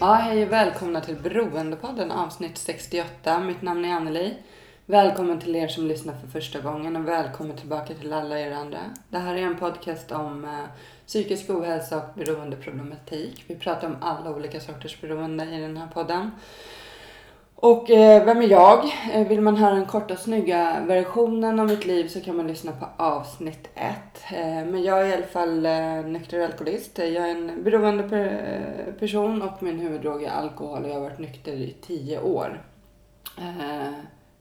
Ja, hej och välkomna till Beroendepodden avsnitt 68. Mitt namn är Anneli. Välkommen till er som lyssnar för första gången och välkommen tillbaka till alla er andra. Det här är en podcast om eh, psykisk ohälsa och beroendeproblematik. Vi pratar om alla olika sorters beroende i den här podden. Och eh, vem är jag? Eh, vill man höra den korta snygga versionen av mitt liv så kan man lyssna på avsnitt 1. Eh, men jag är i alla fall eh, nykter alkoholist. Eh, jag är en beroende per, eh, person och min huvuddrog är alkohol och jag har varit nykter i 10 år. Eh,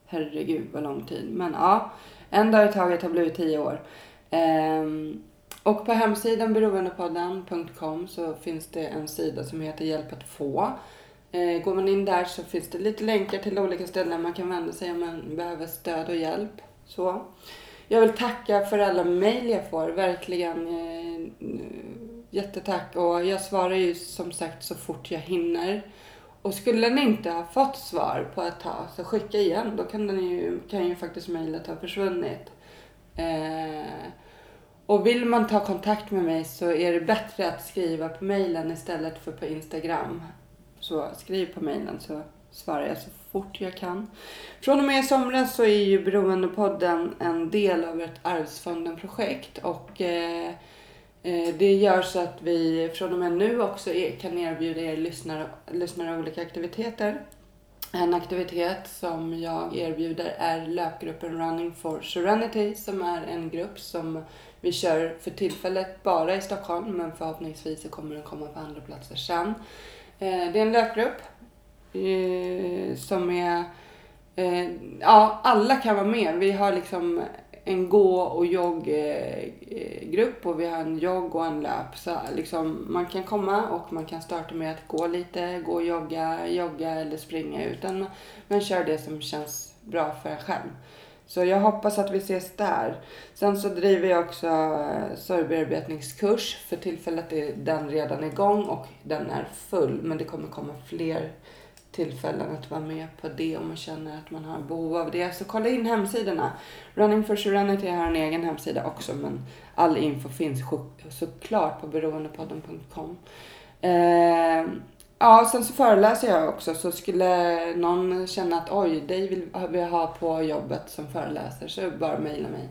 herregud vad lång tid. Men ja, en dag i taget har blivit 10 år. Ehm, och på hemsidan beroendepodden.com så finns det en sida som heter Hjälp att få. Eh, går man in där så finns det lite länkar till olika ställen man kan vända sig om man behöver stöd och hjälp. Så. Jag vill tacka för alla mejl jag får, verkligen. Eh, jättetack. Och jag svarar ju som sagt så fort jag hinner. Och skulle ni inte ha fått svar på ett tag så skicka igen. Då kan, den ju, kan ju faktiskt mejlet ha försvunnit. Eh, och vill man ta kontakt med mig så är det bättre att skriva på mejlen istället för på Instagram. Så skriv på mejlen så svarar jag så fort jag kan. Från och med i somras så är ju Beroendepodden en del av ett Arvsfonden-projekt och eh, eh det gör så att vi från och med nu också kan erbjuda er lyssnare, lyssnare olika aktiviteter. En aktivitet som jag erbjuder är löpgruppen Running for Serenity som är en grupp som vi kör för tillfället bara i Stockholm men förhoppningsvis så kommer den komma på andra platser sen. Eh, det är en löpgrupp eh, som är... Eh, ja, alla kan vara med. Vi har liksom en gå och jogggrupp och vi har en jogg och en löp. Så liksom man kan komma och man kan starta med att gå lite, gå och jogga, jogga eller springa. Utan man kör det som känns bra för en själv. Så jag hoppas att vi ses där. Sen så driver jag också eh, sorgbearbetningskurs. För tillfället är den redan igång och den är full. Men det kommer komma fler tillfällen att vara med på det om man känner att man har behov av det. Så kolla in hemsidorna. Running for Serenity har en egen hemsida också men all info finns såklart på beroendepodden.com. Eh, ja, sen så föreläser jag också så skulle någon känna att oj, dig vill vi ha på jobbet som föreläsare, så bara mejla mig.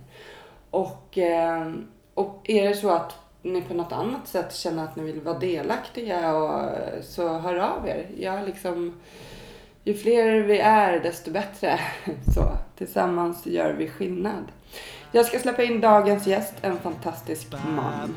Och, ehm, och är det så att ni på något annat sätt känner att ni vill vara delaktiga och, så hör av er. Jag liksom, ju fler vi är desto bättre. Så tillsammans gör vi skillnad. Jag ska släppa in dagens gäst, en fantastisk man.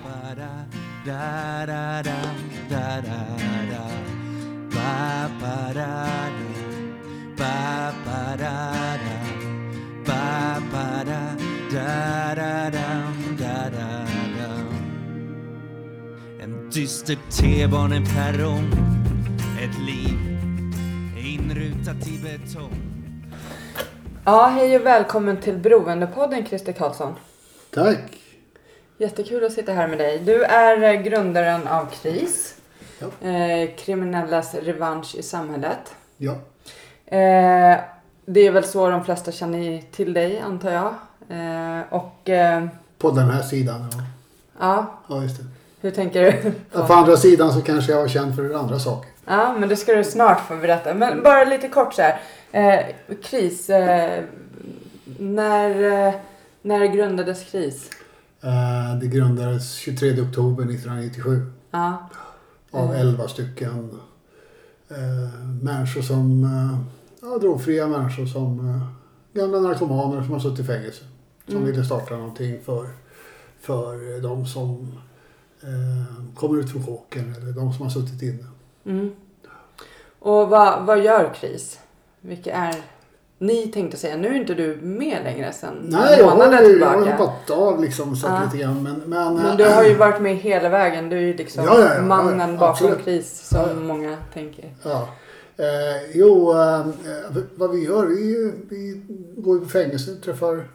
En dyster T-baneperrong Ett liv inrutat i betong Ja, hej och välkommen till Beroendepodden Christer Karlsson. Tack. Jättekul att sitta här med dig. Du är eh, grundaren av KRIS. Ja. Eh, kriminellas revansch i samhället. Ja, Eh, det är väl så de flesta känner till dig antar jag. Eh, och eh, på den här sidan. Ja, ja, ja just det. hur tänker du? Ja, På andra sidan så kanske jag var känd för andra saker. Ja, men det ska du snart få berätta. Men bara lite kort så här. Eh, KRIS, eh, när, när grundades KRIS? Det grundades 23 oktober 1997 Ja, av Mm. 11 stycken eh, människor som, eh, ja, drogfria människor som eh, gamla narkomaner som har suttit i fängelse. Som Mm. ville starta någonting för, för de som eh, kommer ut från chocken eller de som har suttit inne. mm. Och vad, vad gör KRIS? Vilka är ni tänkte säga. Nu är inte du med längre sen Nej, jag har, ju- jag har hoppat av liksom så Ja. lite grann. Men, men, Men du har ju varit med hela vägen. Du är ju liksom Ja, ja, mannen bakom kris som många tänker. Ja. Eh, jo, eh, vad vi gör, vi, vi går ju på fängelse, träffar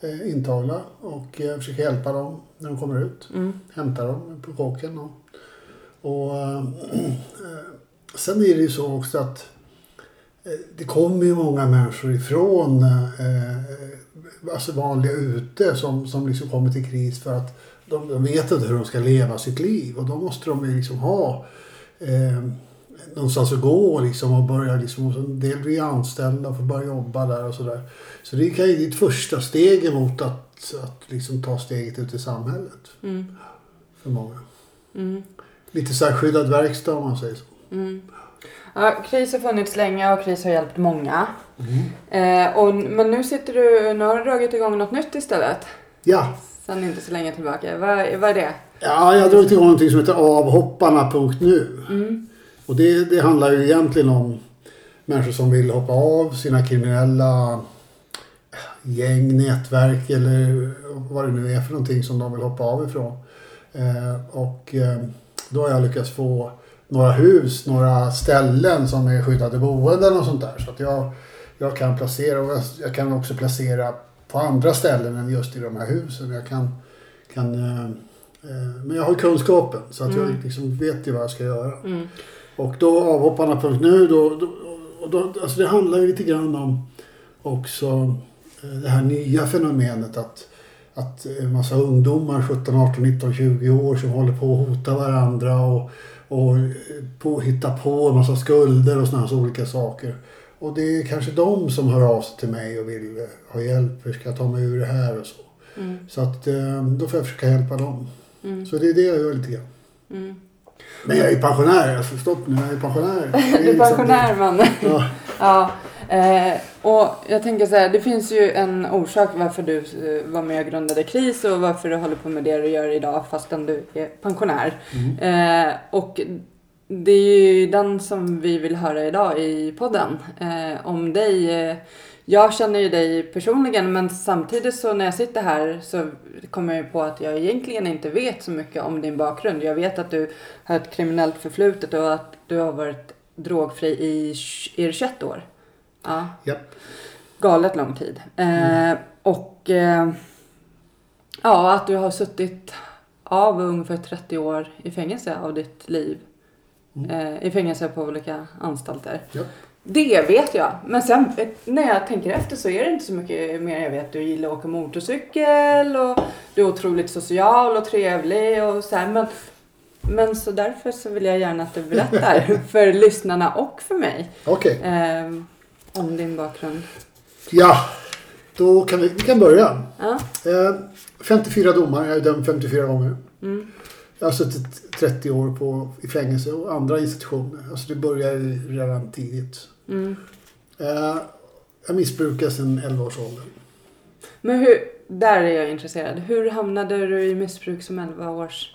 eh, intagna och eh, försöker hjälpa dem när de kommer ut. Mm. Hämtar dem på kåken. Och, och, eh, sen är det ju så också att eh, det kommer ju många människor ifrån eh, alltså vanliga ute som, som liksom kommer till kris för att de, de vet inte hur de ska leva sitt liv och då måste de ju liksom ha eh, någonstans att gå liksom och börja liksom, och en del blir anställda och får börja jobba där och sådär. Så det kan ju är ett första steg emot att, att liksom ta steget ut i samhället Mm. för många. Mm. Lite så här skyddad verkstad om man säger så. Mm. Ja, kris har funnits länge och kris har hjälpt många. Eh, och, men nu sitter du, nu har du dragit igång något nytt istället. Ja, Sen inte så länge tillbaka. Vad, vad är det? ja jag har dragit igång någonting som heter avhopparna.nu. Mm. Och det, det handlar ju egentligen om människor som vill hoppa av sina kriminella gäng, nätverk eller vad det nu är för någonting som de vill hoppa av ifrån. Eh, och eh, då har jag lyckats få några hus, några ställen som är skyddade boenden och sånt där. Så att jag, jag kan placera och jag, kan också placera på andra ställen än just i de här husen. Jag kan, kan eh, eh, men jag har kunskapen så att Mm. jag liksom vet ju vad jag ska göra. Mm. Och då avhopparna.nu då, då, då, alltså det handlar ju lite grann om också eh, det här nya fenomenet att, att en massa ungdomar, 17, 18, 19, 20 år som håller på att hota varandra och, och på, hitta på en massa skulder och sådana olika saker. Och det är kanske de som hör av sig till mig och vill ha hjälp. Hur ska jag ta mig ur det här och så. Mm. Så att eh, då får jag försöka hjälpa dem. Mm. Så det är det jag gör lite grann. Mm. Men jag är pensionär. Alltså stopp nu, jag är pensionär. Du är liksom- pensionär man. Ja. Ja, eh, och jag tänker så här, det finns ju en orsak varför du eh, var med och grundade KRIS och varför du håller på med det du gör idag fastän du är pensionär. Mm. Eh, och det är ju den som vi vill höra idag i podden. Eh, om dig. Eh, jag känner ju dig personligen men samtidigt så när jag sitter här så kommer jag på att jag egentligen inte vet så mycket om din bakgrund. Jag vet att du har ett kriminellt förflutet och att du har varit drogfri i är det 21 år. Ja, Ja. galet lång tid. Eh, och eh, ja, att du har suttit av ungefär 30 år i fängelse av ditt liv. Eh, I fängelse på olika anstalter. Ja. Det vet jag. Men sen eh, när jag tänker efter så är det inte så mycket mer jag vet. Du gillar att åka motorcykel och du är otroligt social och trevlig och så här. Men, men så därför så vill jag gärna att du berättar för lyssnarna och för mig Okej. eh, om din bakgrund. Ja, då kan vi, vi kan börja. Ja. Eh, 54 domar, jag är dömd 54 gånger. Mm. Jag har suttit 30 år på, i fängelse och andra institutioner. Alltså det börjar redan tidigt. Mm. Eh, jag missbrukar sedan 11 års ålder. Men hur, där är jag intresserad. Hur hamnade du i missbruk som 11 års?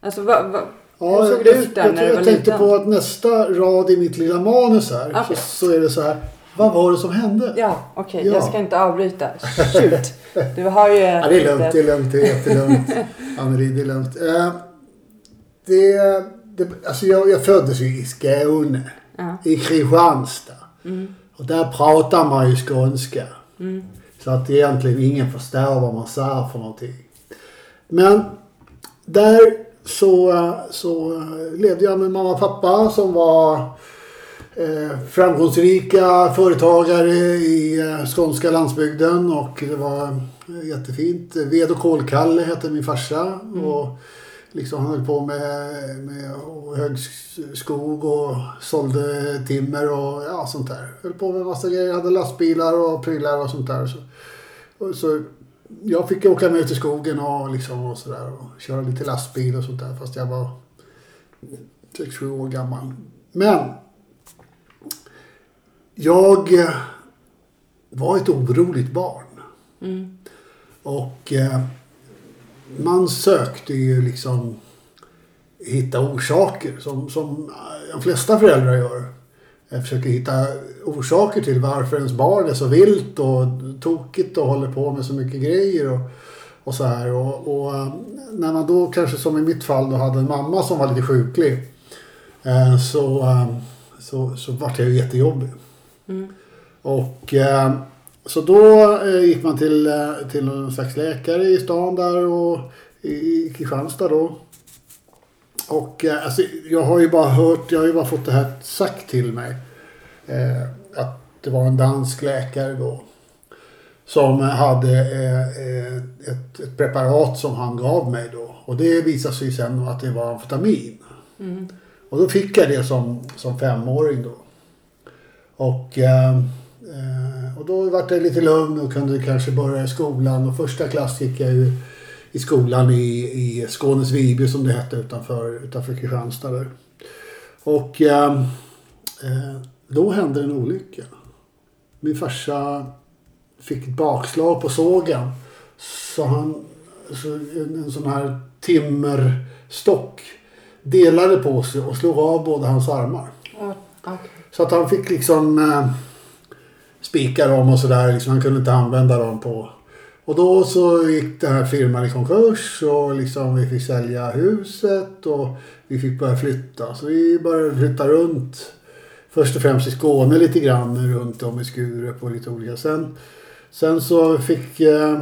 Alltså vad, vad, Hur såg det jag, ut där jag, när du jag var tänkte liten? på att nästa rad i mitt lilla manus här Okej. så, så är det så här. Vad var det som hände? ja okej Ja. jag ska inte avbryta. Shoot. Du har ju Ja, det är lugnt, det är lugnt, det är jättelugnt. Anneli, det är lugnt. Eh, det, det, alltså jag, jag föddes ju i Skåne, Ja. i Kristianstad. Mm. Och där pratar man ju skånska. Mm. Så att egentligen ingen förstår vad man säger för någonting. Men där så, så levde jag med mamma och pappa som var framgångsrika företagare i eh, skånska landsbygden och det var eh, jättefint. Ved och kolkalle hette min farsa och liksom han höll på med, med och högg skog och sålde timmer och ja, sånt där. Höll på med massa grejer, hade lastbilar och prylar och sånt där. Så, och så jag fick åka med ut i skogen och liksom och sådär och köra lite lastbil och sånt där fast jag var 6-7 år gammal. Men jag eh, var ett oroligt barn. Mm. Och eh, man sökte ju liksom hitta orsaker som, som de flesta föräldrar gör. jag försöker hitta orsaker till varför ens barn är så vilt och tokigt och håller på med så mycket grejer. Och, och så här. Och, och eh, när man då kanske som i mitt fall då hade en mamma som var lite sjuklig. Eh, så, eh, så, så vart jag ju jättejobbig. Mm. Och eh, så då eh, gick man till, eh, till någon slags läkare i stan där och i, i Kristianstad då. Och eh, alltså, jag har ju bara hört, jag har ju bara fått det här sagt till mig. Eh, att det var en dansk läkare då. Som hade eh, ett, ett preparat som han gav mig då. Och det visade sig sen att det var amfetamin. Mm. Och då fick jag det som, som femåring då. Och, ehm, eh, och då var det lite lugn och kunde kanske börja i skolan. Och första klass gick jag ju i skolan i, i Skånes Viby som det hette utanför, utanför Kristianstad där. Och eh, eh, då hände en olycka. Min farsa fick ett bakslag på sågen. Så han, så en, en sån här timmerstock delade på sig och slog av båda hans armar. Okay. Så att han fick liksom eh, spika dem och sådär. Liksom, han kunde inte använda dem på... Och då så gick den här firman i konkurs och liksom vi fick sälja huset och vi fick börja flytta. Så vi började flytta runt. Först och främst i Skåne lite grann runt om i Skurup och lite olika. Sen, sen så fick, eh,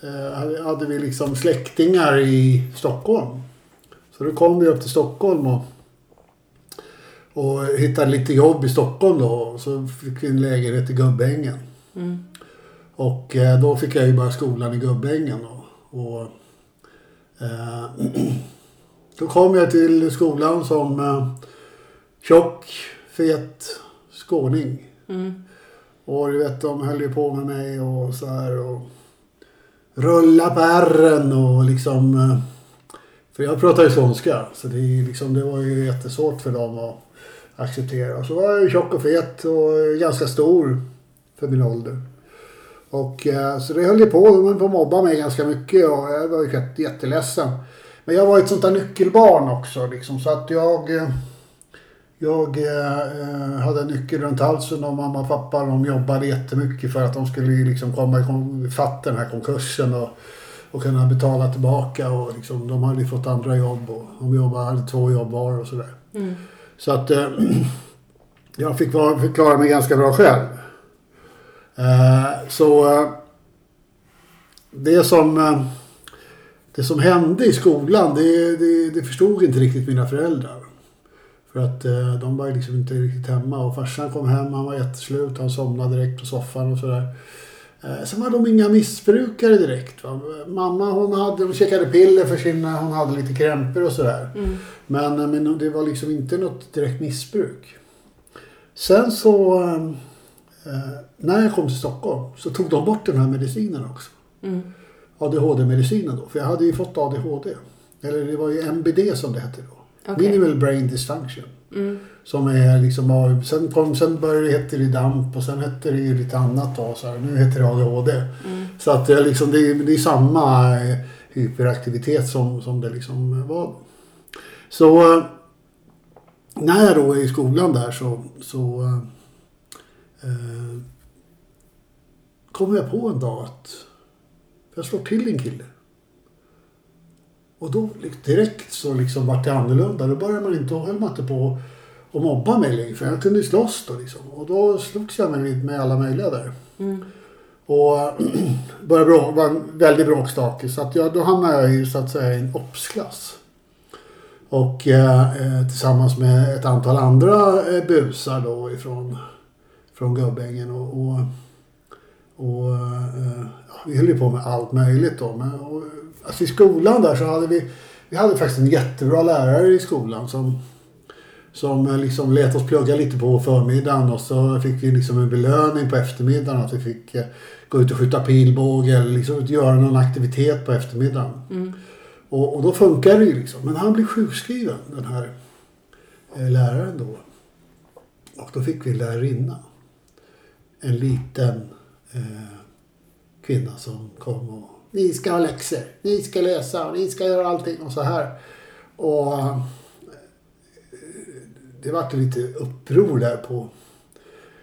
eh hade vi liksom släktingar i Stockholm. Så då kom vi upp till Stockholm och och hittade lite jobb i Stockholm då. Så fick vi en lägenhet i Gubbängen. Mm. Och eh, då fick jag ju börja skolan i Gubbängen. då. Och, eh, då kom jag till skolan som eh, tjock, fet skåning. Mm. Och du vet, de höll ju på med mig och så här och rulla på ärren och liksom... eh, För jag pratar ju skånska så det, liksom, det var ju jättesvårt för dem att acceptera. Så var jag ju tjock och fet och ganska stor för min ålder. Och eh, så det höll ju på. De höll på att mobba mig ganska mycket och jag var ju jätteledsen. Men jag var ett sånt där nyckelbarn också liksom så att jag... Eh, jag eh, hade en nyckel runt halsen och mamma och pappa de jobbade jättemycket för att de skulle ju liksom komma ifatt den här konkursen och, och kunna betala tillbaka. Och liksom, de hade ju fått andra jobb och de jobbade, hade två jobb var och sådär. Mm. Så att eh, jag fick, förklara klara mig ganska bra själv. Eh, så eh, det som, eh, det som hände i skolan det, det, det förstod inte riktigt mina föräldrar. För att eh, de var liksom inte riktigt hemma och farsan kom hem, han var jätteslut, han somnade direkt på soffan och sådär. Eh, sen var de inga missbrukare direkt. Va? Mamma hon, hade, hon käkade piller för sina, hon hade lite krämpor och sådär. Mm. Men, eh, men det var liksom inte något direkt missbruk. Sen så eh, eh, när jag kom till Stockholm så tog de bort den här medicinen också. Mm. ADHD-medicinen då. För jag hade ju fått ADHD. Eller det var ju MBD som det hette då. Okej. Minimal Brain Dysfunction. Mm. Som är liksom, av- sen, kom, sen började det det DAMP och sen hette det ju lite annat då. Så här, nu heter det ADHD. Mm. Så att det är, liksom, det är, det är samma eh, hyperaktivitet som, som det liksom var. Så eh, när jag då är i skolan där så, så eh, eh, kommer jag på en dag att jag slår till en kille. Och då direkt så liksom vart det annorlunda. Då började man inte, höll man inte på att mobba mig längre. För jag kunde slåss då liksom. Och då slogs jag med, med alla möjliga där. Mm. Och började bråk, var en väldigt bråkstake. Så att jag, då hamnade jag ju så att säga i en obsklass. Och eh, eh, tillsammans med ett antal andra eh, busar då ifrån från Gubbängen. Och, och, och eh, vi höll ju på med allt möjligt då. Men, och, alltså i skolan där så hade vi, vi hade faktiskt en jättebra lärare i skolan som som eh, liksom lät oss plugga lite på förmiddagen och så fick vi liksom en belöning på eftermiddagen att vi fick eh, gå ut och skjuta pilbåge eller liksom göra någon aktivitet på eftermiddagen. Mm. Och, och då funkar det ju liksom. Men han blev sjukskriven den här eh, läraren då. Och då fick vi en lärarinna. En liten eh, kvinna som kom och ni ska ha läxor, ni ska läsa ni ska göra allting och så här. Och det vart lite uppror där på,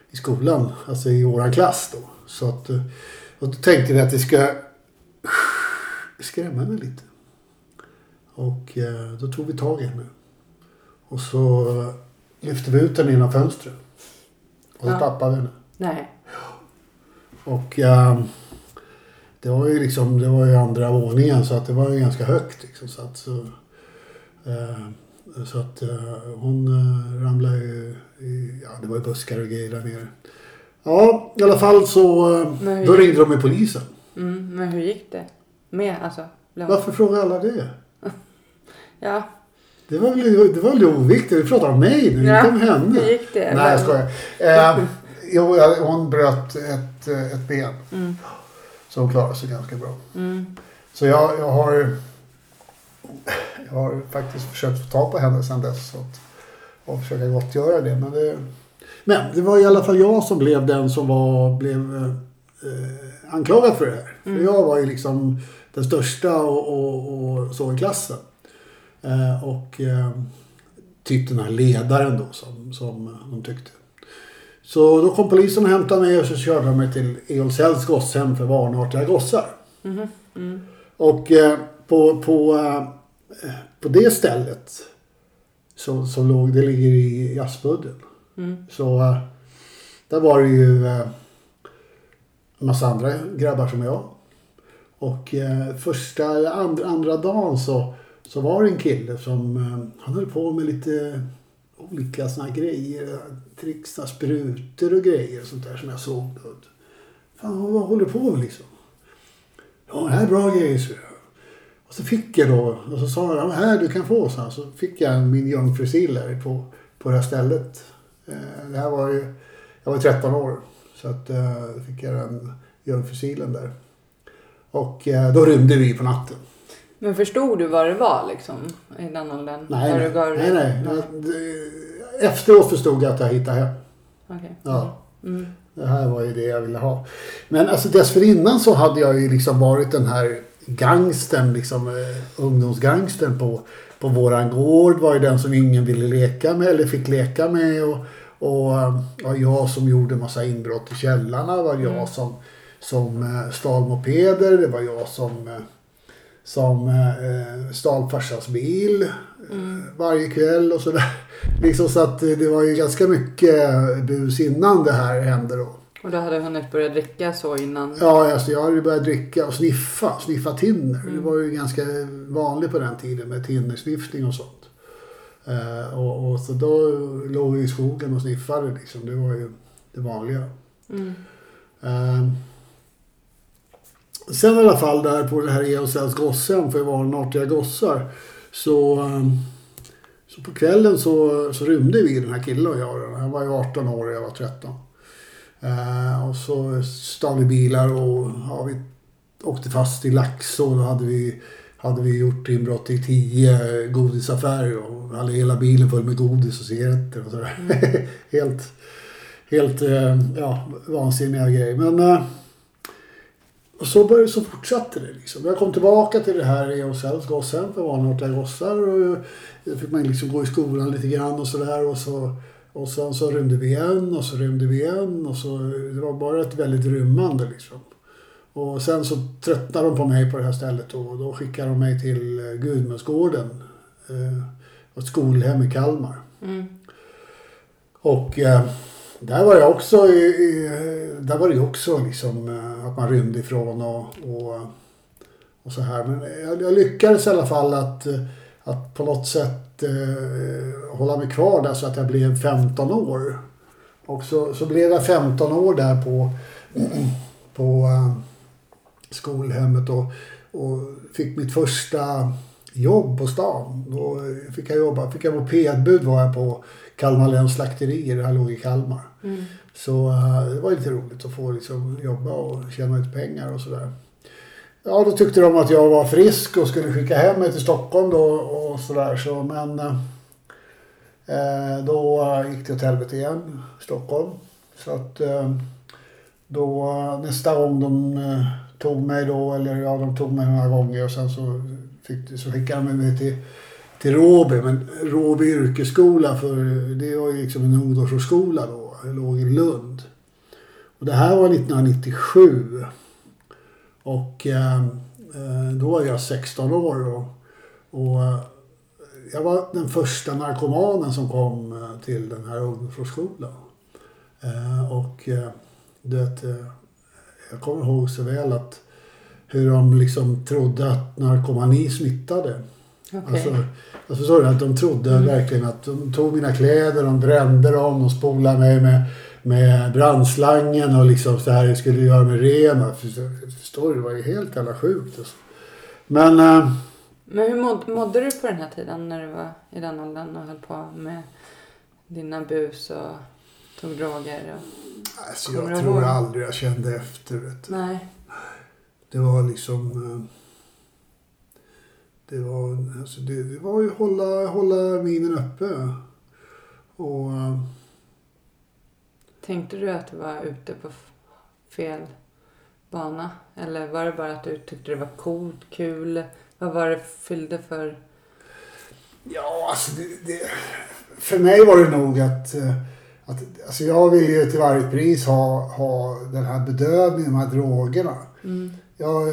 i skolan, alltså i våran klass då. Så att, eh, och då tänkte vi att det ska skrämma henne lite. Och eh, då tog vi tag i henne. Och så eh, lyfte vi ut henne genom fönstret. Och så Ja. tappade vi henne. Nej. Och eh, det var ju liksom, det var ju andra våningen så att det var ju ganska högt liksom. Så att, så, eh, så att eh, hon eh, ramlade ju i, ja det var ju buskar och grejer där nere. Ja, i alla fall så, eh, då ringde de med polisen. Mm, men hur gick det? Med alltså? blev- Varför frågar alla det? Ja, Det var väl, det var väl oviktigt, vi pratar om mig nu, Ja, inte om henne. hur gick det? Nej jag skojar. Eh, jo, hon bröt ett, ett ben. Mm. Så hon klarade sig ganska bra. Mm. Så jag, jag har jag har faktiskt försökt få tag på henne sedan dess. Så att, och försöka gottgöra det. Men det, men det var i alla fall jag som blev den som var, blev eh, anklagad för det här. För jag var ju liksom den största och, och, och så i klassen. Eh, och eh, typ den här ledaren då som, som de tyckte. Så då kom polisen och hämtade mig och så körde de mig till Eolshälls gosshem för vanartiga gossar. Mhm. Mm. Och eh, på, på, eh, på det stället så, så låg, det ligger i Jazzbudden. Mm. Så eh, där var det ju eh, en massa andra grabbar som jag. Och första, andra, andra dagen så, så var det en kille som han höll på med lite olika såna här grejer. Trixa sprutor och grejer och sånt där som jag såg. Fan, vad håller du på med liksom? Ja, det här är bra grejer, så jag. Så fick jag då, och så sa jag, "Ja, här du kan få så här. Så fick jag min jungfrusill på, på det här stället. Eh, Det här var ju, jag var 13 år. Så att eh, då fick jag den jungfrusilen där. Och eh, då rymde vi på natten. Men förstod du vad det var liksom? I den åldern? Nej, nej. gav nej, nej. Jag- Efteråt förstod jag att jag hittade hem. Okej. Ja. Mm. Det här var ju det jag ville ha. Men alltså dessförinnan så hade jag ju liksom varit den här gangstern, liksom eh, ungdomsgangstern på, på våran gård. Var ju den som ingen ville leka med eller fick leka med. Och, och eh, var jag som gjorde massa inbrott i källarna. var jag Mm. som, som eh, stal mopeder. Det var jag som, eh, som stal farsans bil Mm. varje kväll och sådär. Liksom så att det var ju ganska mycket bus innan det här hände då. Och du hade hunnit börja dricka så innan? Ja, alltså jag hade börjat dricka och sniffa, sniffa tinner. Mm. Det var ju ganska vanligt på den tiden med tinnersniffning och sånt. Eh, och, och så då låg vi i skogen och sniffade liksom. Det var ju det vanliga. Mm. Eh, sen i alla fall där på det här Eosells gossen för vanartiga gossar. Så, eh, så på kvällen så, så rymde vi den här killen och jag. Han var ju 18 år och jag var 13. Eh, och så stal vi bilar och ja, vi åkte fast i Laxå. Då hade vi, hade vi gjort inbrott i tio godisaffärer och hade hela bilen full med godis och cigaretter och sådär. helt helt eh, ja, vansinniga grejer. Men eh, och så, började, så fortsatte det. Liksom. Jag kom tillbaka till det här EOSLs gossen för vanartiga gossar. Och då fick man liksom gå i skolan lite grann och sådär. Och, så, och sen så rymde vi igen och så rymde vi igen. Och så, det var bara ett väldigt rymmande liksom. Och sen så tröttnade de på mig på det här stället och då skickade de mig till eh, Gudmundsgården. Eh, ett skolhem i Kalmar. Mm. Och eh, där var jag också, i, i, där var det ju också liksom eh, att man rymde ifrån och, och, och så här. Men jag, jag lyckades i alla fall att, att på något sätt eh, hålla mig kvar där så att jag blev 15 år. Och så, så blev jag 15 år där på, på eh, skolhemmet och, och fick mitt första jobb på stan. Då fick jag jobba, fick jag mopedbud var jag på Kalmar läns slakterier, här låg i Kalmar. Mm. Så eh, det var lite roligt att få liksom, jobba och tjäna lite pengar och sådär. Ja, då tyckte de att jag var frisk och skulle skicka hem mig till Stockholm då och sådär. Så, men eh, då gick det åt helvete igen, Stockholm. Så att eh, då nästa gång de eh, tog mig då, eller ja, de tog mig några gånger och sen så, fick, så skickade de mig till till Råby, men Råby yrkesskola för det var ju liksom en ungdomsskola då. låg i Lund. Och det här var 1997. Och eh, eh, då var jag 16 år. Och, och eh, jag var den första narkomanen som kom till den här ungdomsvårdsskolan. Och eh, jag kommer ihåg så väl att hur de liksom trodde att narkomani smittade. Okej. Alltså, alltså förstår? Att de trodde Mm. verkligen att de tog mina kläder, de brände dem, de spolade mig med, med brandslangen och liksom så här, jag skulle göra mig ren. Förstår, du? Det var ju helt jävla sjukt. Alltså. Men eh, Men hur mådde, mådde du på den här tiden när du var i den åldern och höll på med dina bus och tog droger? Och... alltså, jag tror ihåg? aldrig jag kände efter. Vet du. Nej. Det var liksom... eh, Det var, alltså det, det var ju hålla, hålla minen uppe. Och... Tänkte du att du var ute på fel bana? Eller var det bara att du tyckte det var coolt, kul? Vad var det fyllde för... Ja, alltså det, det, för mig var det nog att, eh, att alltså jag ville ju till varje pris ha, ha den här bedövningen, de här drogerna. Mm. Jag,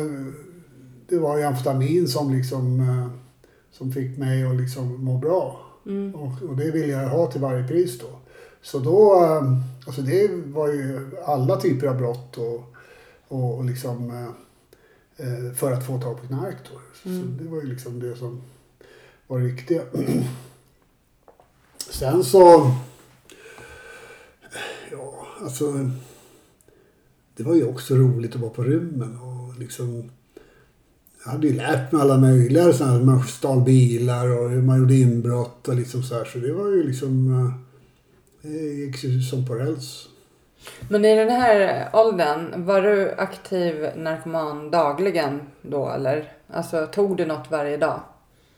det var ju amfetamin som liksom eh, som fick mig att liksom må bra. Mm. Och, och det ville jag ha till varje pris då. Så då, eh, alltså det var ju alla typer av brott och, och, och liksom eh, eh, för att få tag på knark då. Så Mm. det var ju liksom det som var det viktiga. Sen så, ja alltså, det var ju också roligt att vara på rymmen och liksom jag hade ju lärt mig alla möjliga sådana här, man stal bilar och hur man gjorde inbrott och liksom så här. Så det var ju liksom, eh, gick ju som på räls. Men i den här åldern, var du aktiv narkoman dagligen då eller? Alltså tog du något varje dag?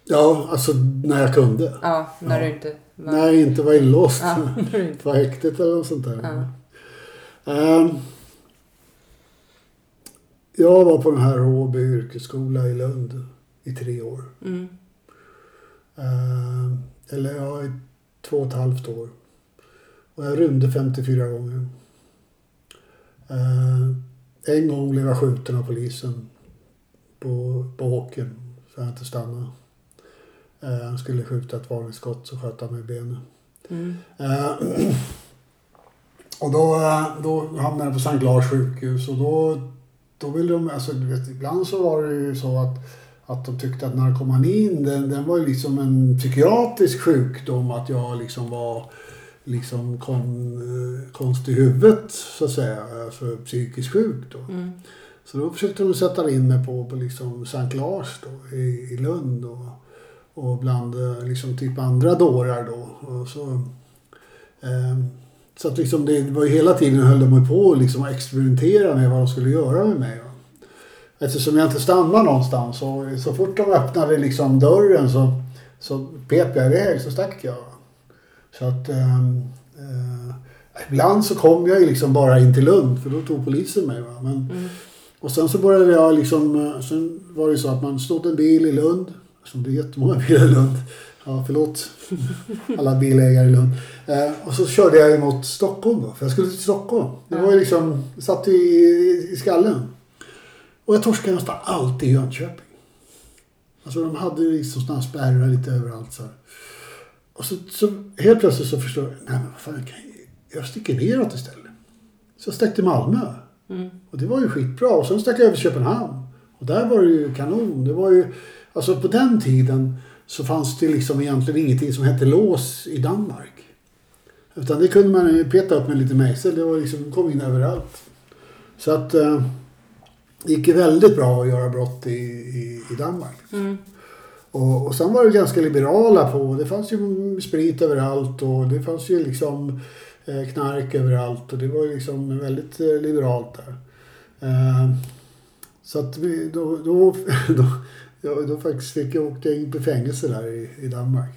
Ja, alltså när jag kunde. Ja, när Ja. du inte var... När jag inte var inlåst. Ja. På häktet eller något sånt där. Ja. Ehm, jag var på den här Råby yrkesskola i Lund i tre år. Mm. Ehm, eller ja, i två och ett halvt år. Och jag rymde 54 gånger. Ehm, en gång blev jag skjuten av polisen på, på åkern så jag inte stannade. Ehm, Han skulle skjuta ett varningsskott så sköt han mig i benet. Mm. Eh, och då, eh, då hamnade jag på Sankt Lars sjukhus och då, då ville de, alltså du vet, ibland så var det ju så att, att de tyckte att narkomanin den, den var ju liksom en psykiatrisk sjukdom, att jag liksom var liksom kon, eh, konstig i huvudet så att säga, alltså psykiskt sjuk då. Mm. Så då försökte de sätta in mig på, på liksom Sankt Lars då, i, i Lund och, och bland eh, liksom typ andra dårar då. Och så, ehm, så att liksom det var ju hela tiden höll de på liksom att experimentera med vad de skulle göra med mig. Eftersom jag inte stannade någonstans så, så fort de öppnade liksom dörren så, så pep jag iväg så stack jag. Så att ehm, eh, ibland så kom jag ju liksom bara in till Lund för då tog polisen mig. Va? Men, Mm. och sen så började jag liksom, eh, sen var det ju så att man stod en bil i Lund. Som det är jättemånga bilar i Lund. Ja, förlåt alla bilägare i Lund. Eh, och så körde jag emot Stockholm då, för jag skulle till Stockholm. Det var ju liksom, satt i, i, i skallen. Och jag torskade nästan alltid i Jönköping. Alltså de hade ju liksom sådana spärrar lite överallt så här. Och så, så helt plötsligt så förstår jag, nej men vad fan, jag, kan, jag sticker neråt istället. Så jag stack till Malmö. Mm. Och det var ju skitbra. Och sen stack jag över till Köpenhamn. Och där var det ju kanon. Det var ju, alltså på den tiden så fanns det liksom egentligen ingenting som hette lås i Danmark. Utan det kunde man ju peta upp med lite mejsel. Det var liksom, kom in överallt. Så att eh, det gick väldigt bra att göra brott i, i, i Danmark. Mm. Och, och sen var det ganska liberala på. Det fanns ju sprit överallt och det fanns ju liksom eh, knark överallt. Och det var ju liksom väldigt eh, liberalt där. Eh, så att vi, då, då, då, ja, då faktiskt fick jag åkte jag in på fängelse där i, i Danmark.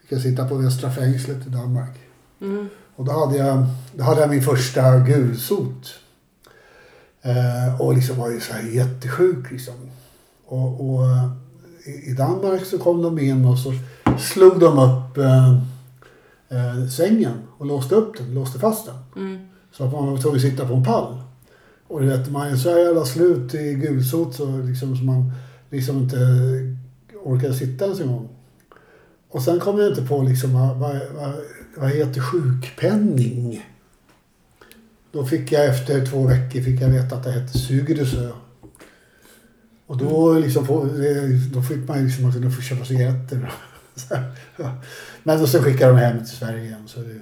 Fick jag sitta på Västra fängslet i Danmark. Mm. Och då hade jag, då hade jag min första gulsot. Eh, och liksom var ju så här jättesjuk liksom. Och, och i, Danmark så kom de in och så slog de upp eh, eh, sängen och låste upp den, låste fast den. Mm. Så att man var tvungen att sitta på en pall. Och du vet, man är så jävla slut i gulsot så liksom så man liksom inte orkade sitta ens en gång. Och sen kom jag inte på liksom vad, vad, vad, heter sjukpenning? Då fick jag efter två veckor fick jag veta att det hette Sugerusö. Och då, liksom, då fick man ju liksom att kunna få köpa cigaretter. Ja. Men så skickade de hem till Sverige igen. Så det,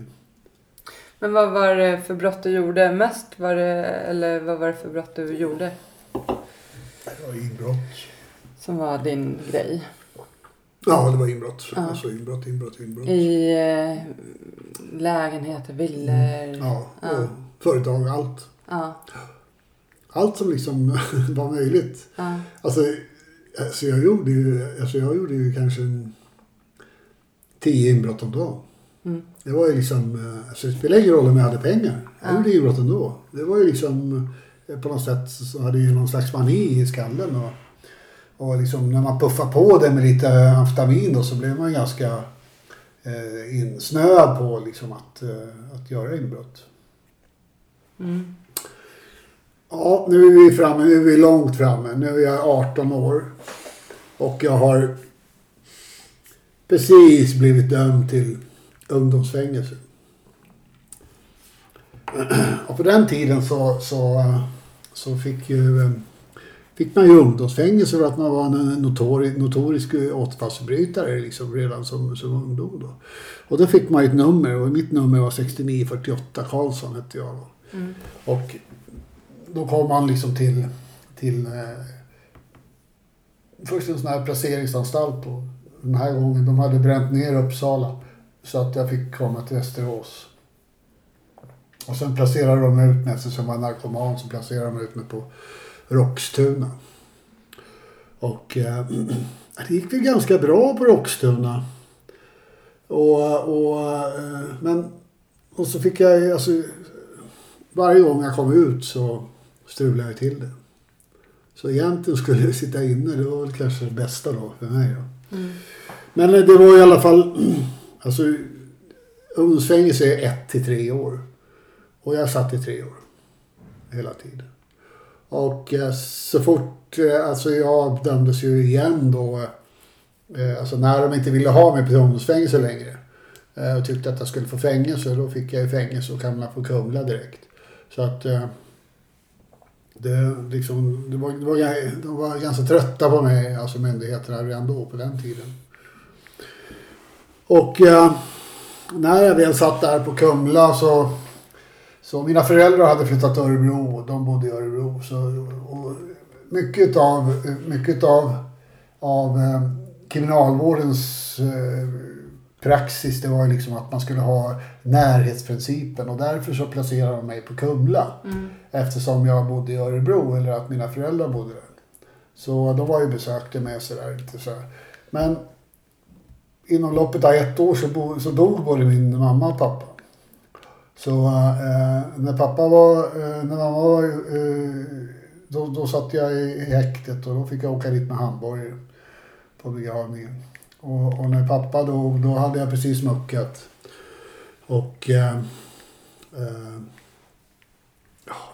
Men vad var det för brott du gjorde mest? Var det, eller vad var det för brott du gjorde det var inbrott. som var din grej? Ja, det var inbrott. Ja. Alltså inbrott, inbrott, inbrott. I eh, lägenheter, villor? Ja, Ja. och företag, allt. Ja. Allt som liksom var möjligt. ja. Alltså, alltså, jag, gjorde ju, alltså jag gjorde ju kanske en tio inbrott om dagen. Mm. Det var ju liksom, alltså det spelade ingen roll om jag hade pengar. Jag Ja. gjorde inbrott ändå. Det var ju liksom, eh, på något sätt så hade ju någon slags mani i skallen. Och, och liksom när man puffar på det med lite amfetamin då så blev man ganska eh, insnöad på liksom att, eh, att göra inbrott. Mm. Ja, nu är vi framme, nu är vi långt framme. Nu är jag 18 år. Och jag har precis blivit dömd till ungdomsfängelse. Och på den tiden så, så, så fick, ju, fick man ju ungdomsfängelse för att man var en notori, notorisk återfallsförbrytare liksom redan som, som ungdom. Då. Och då fick man ju ett nummer och mitt nummer var 6948 Karlsson hette jag då. Mm. Och då kom han liksom till, till eh, först en sån här placeringsanstalt. Och den här gången, de hade bränt ner Uppsala. Så att jag fick komma till Västerås. Och sen placerade de ut mig, eftersom jag var narkoman, så placerade de ut mig på Roxtuna. Och eh, det gick väl ganska bra på Roxtuna. Och, och, eh, men, och så fick jag, alltså, varje gång jag kom ut så strulade jag till det. Så egentligen skulle jag sitta inne, det var väl kanske det bästa då för mig. Då. Mm. Men eh, det var i alla fall, alltså ungdomsfängelse är ett till tre år. Och jag satt i tre år. Hela tiden. Och eh, så fort, eh, alltså jag dömdes ju igen då, alltså när de inte ville ha mig på ungdomsfängelse längre. Och tyckte att jag skulle få fängelse, då fick jag ju fängelse och hamnade på Kumla direkt. Så att det, liksom, det var, det var, de var ganska trötta på mig, alltså myndigheterna redan då på den tiden. Och eh, när jag väl satt där på Kumla så, så mina föräldrar hade flyttat till Örebro och de bodde i Örebro. Så, och mycket av, mycket av, av eh, kriminalvårdens eh, praxis det var ju liksom att man skulle ha närhetsprincipen och därför så placerade de mig på Kumla. Mm. Eftersom jag bodde i Örebro eller att mina föräldrar bodde där. Så de var ju besökte mig sådär lite. Men inom loppet av ett år så, bo, så dog både min mamma och pappa. Så eh, när pappa var, eh, när mamma var, eh, då, då satt jag i, i häktet och då fick jag åka dit med handbojor på begravningen. Och, och när pappa dog, då hade jag precis muckat. Och eh, eh,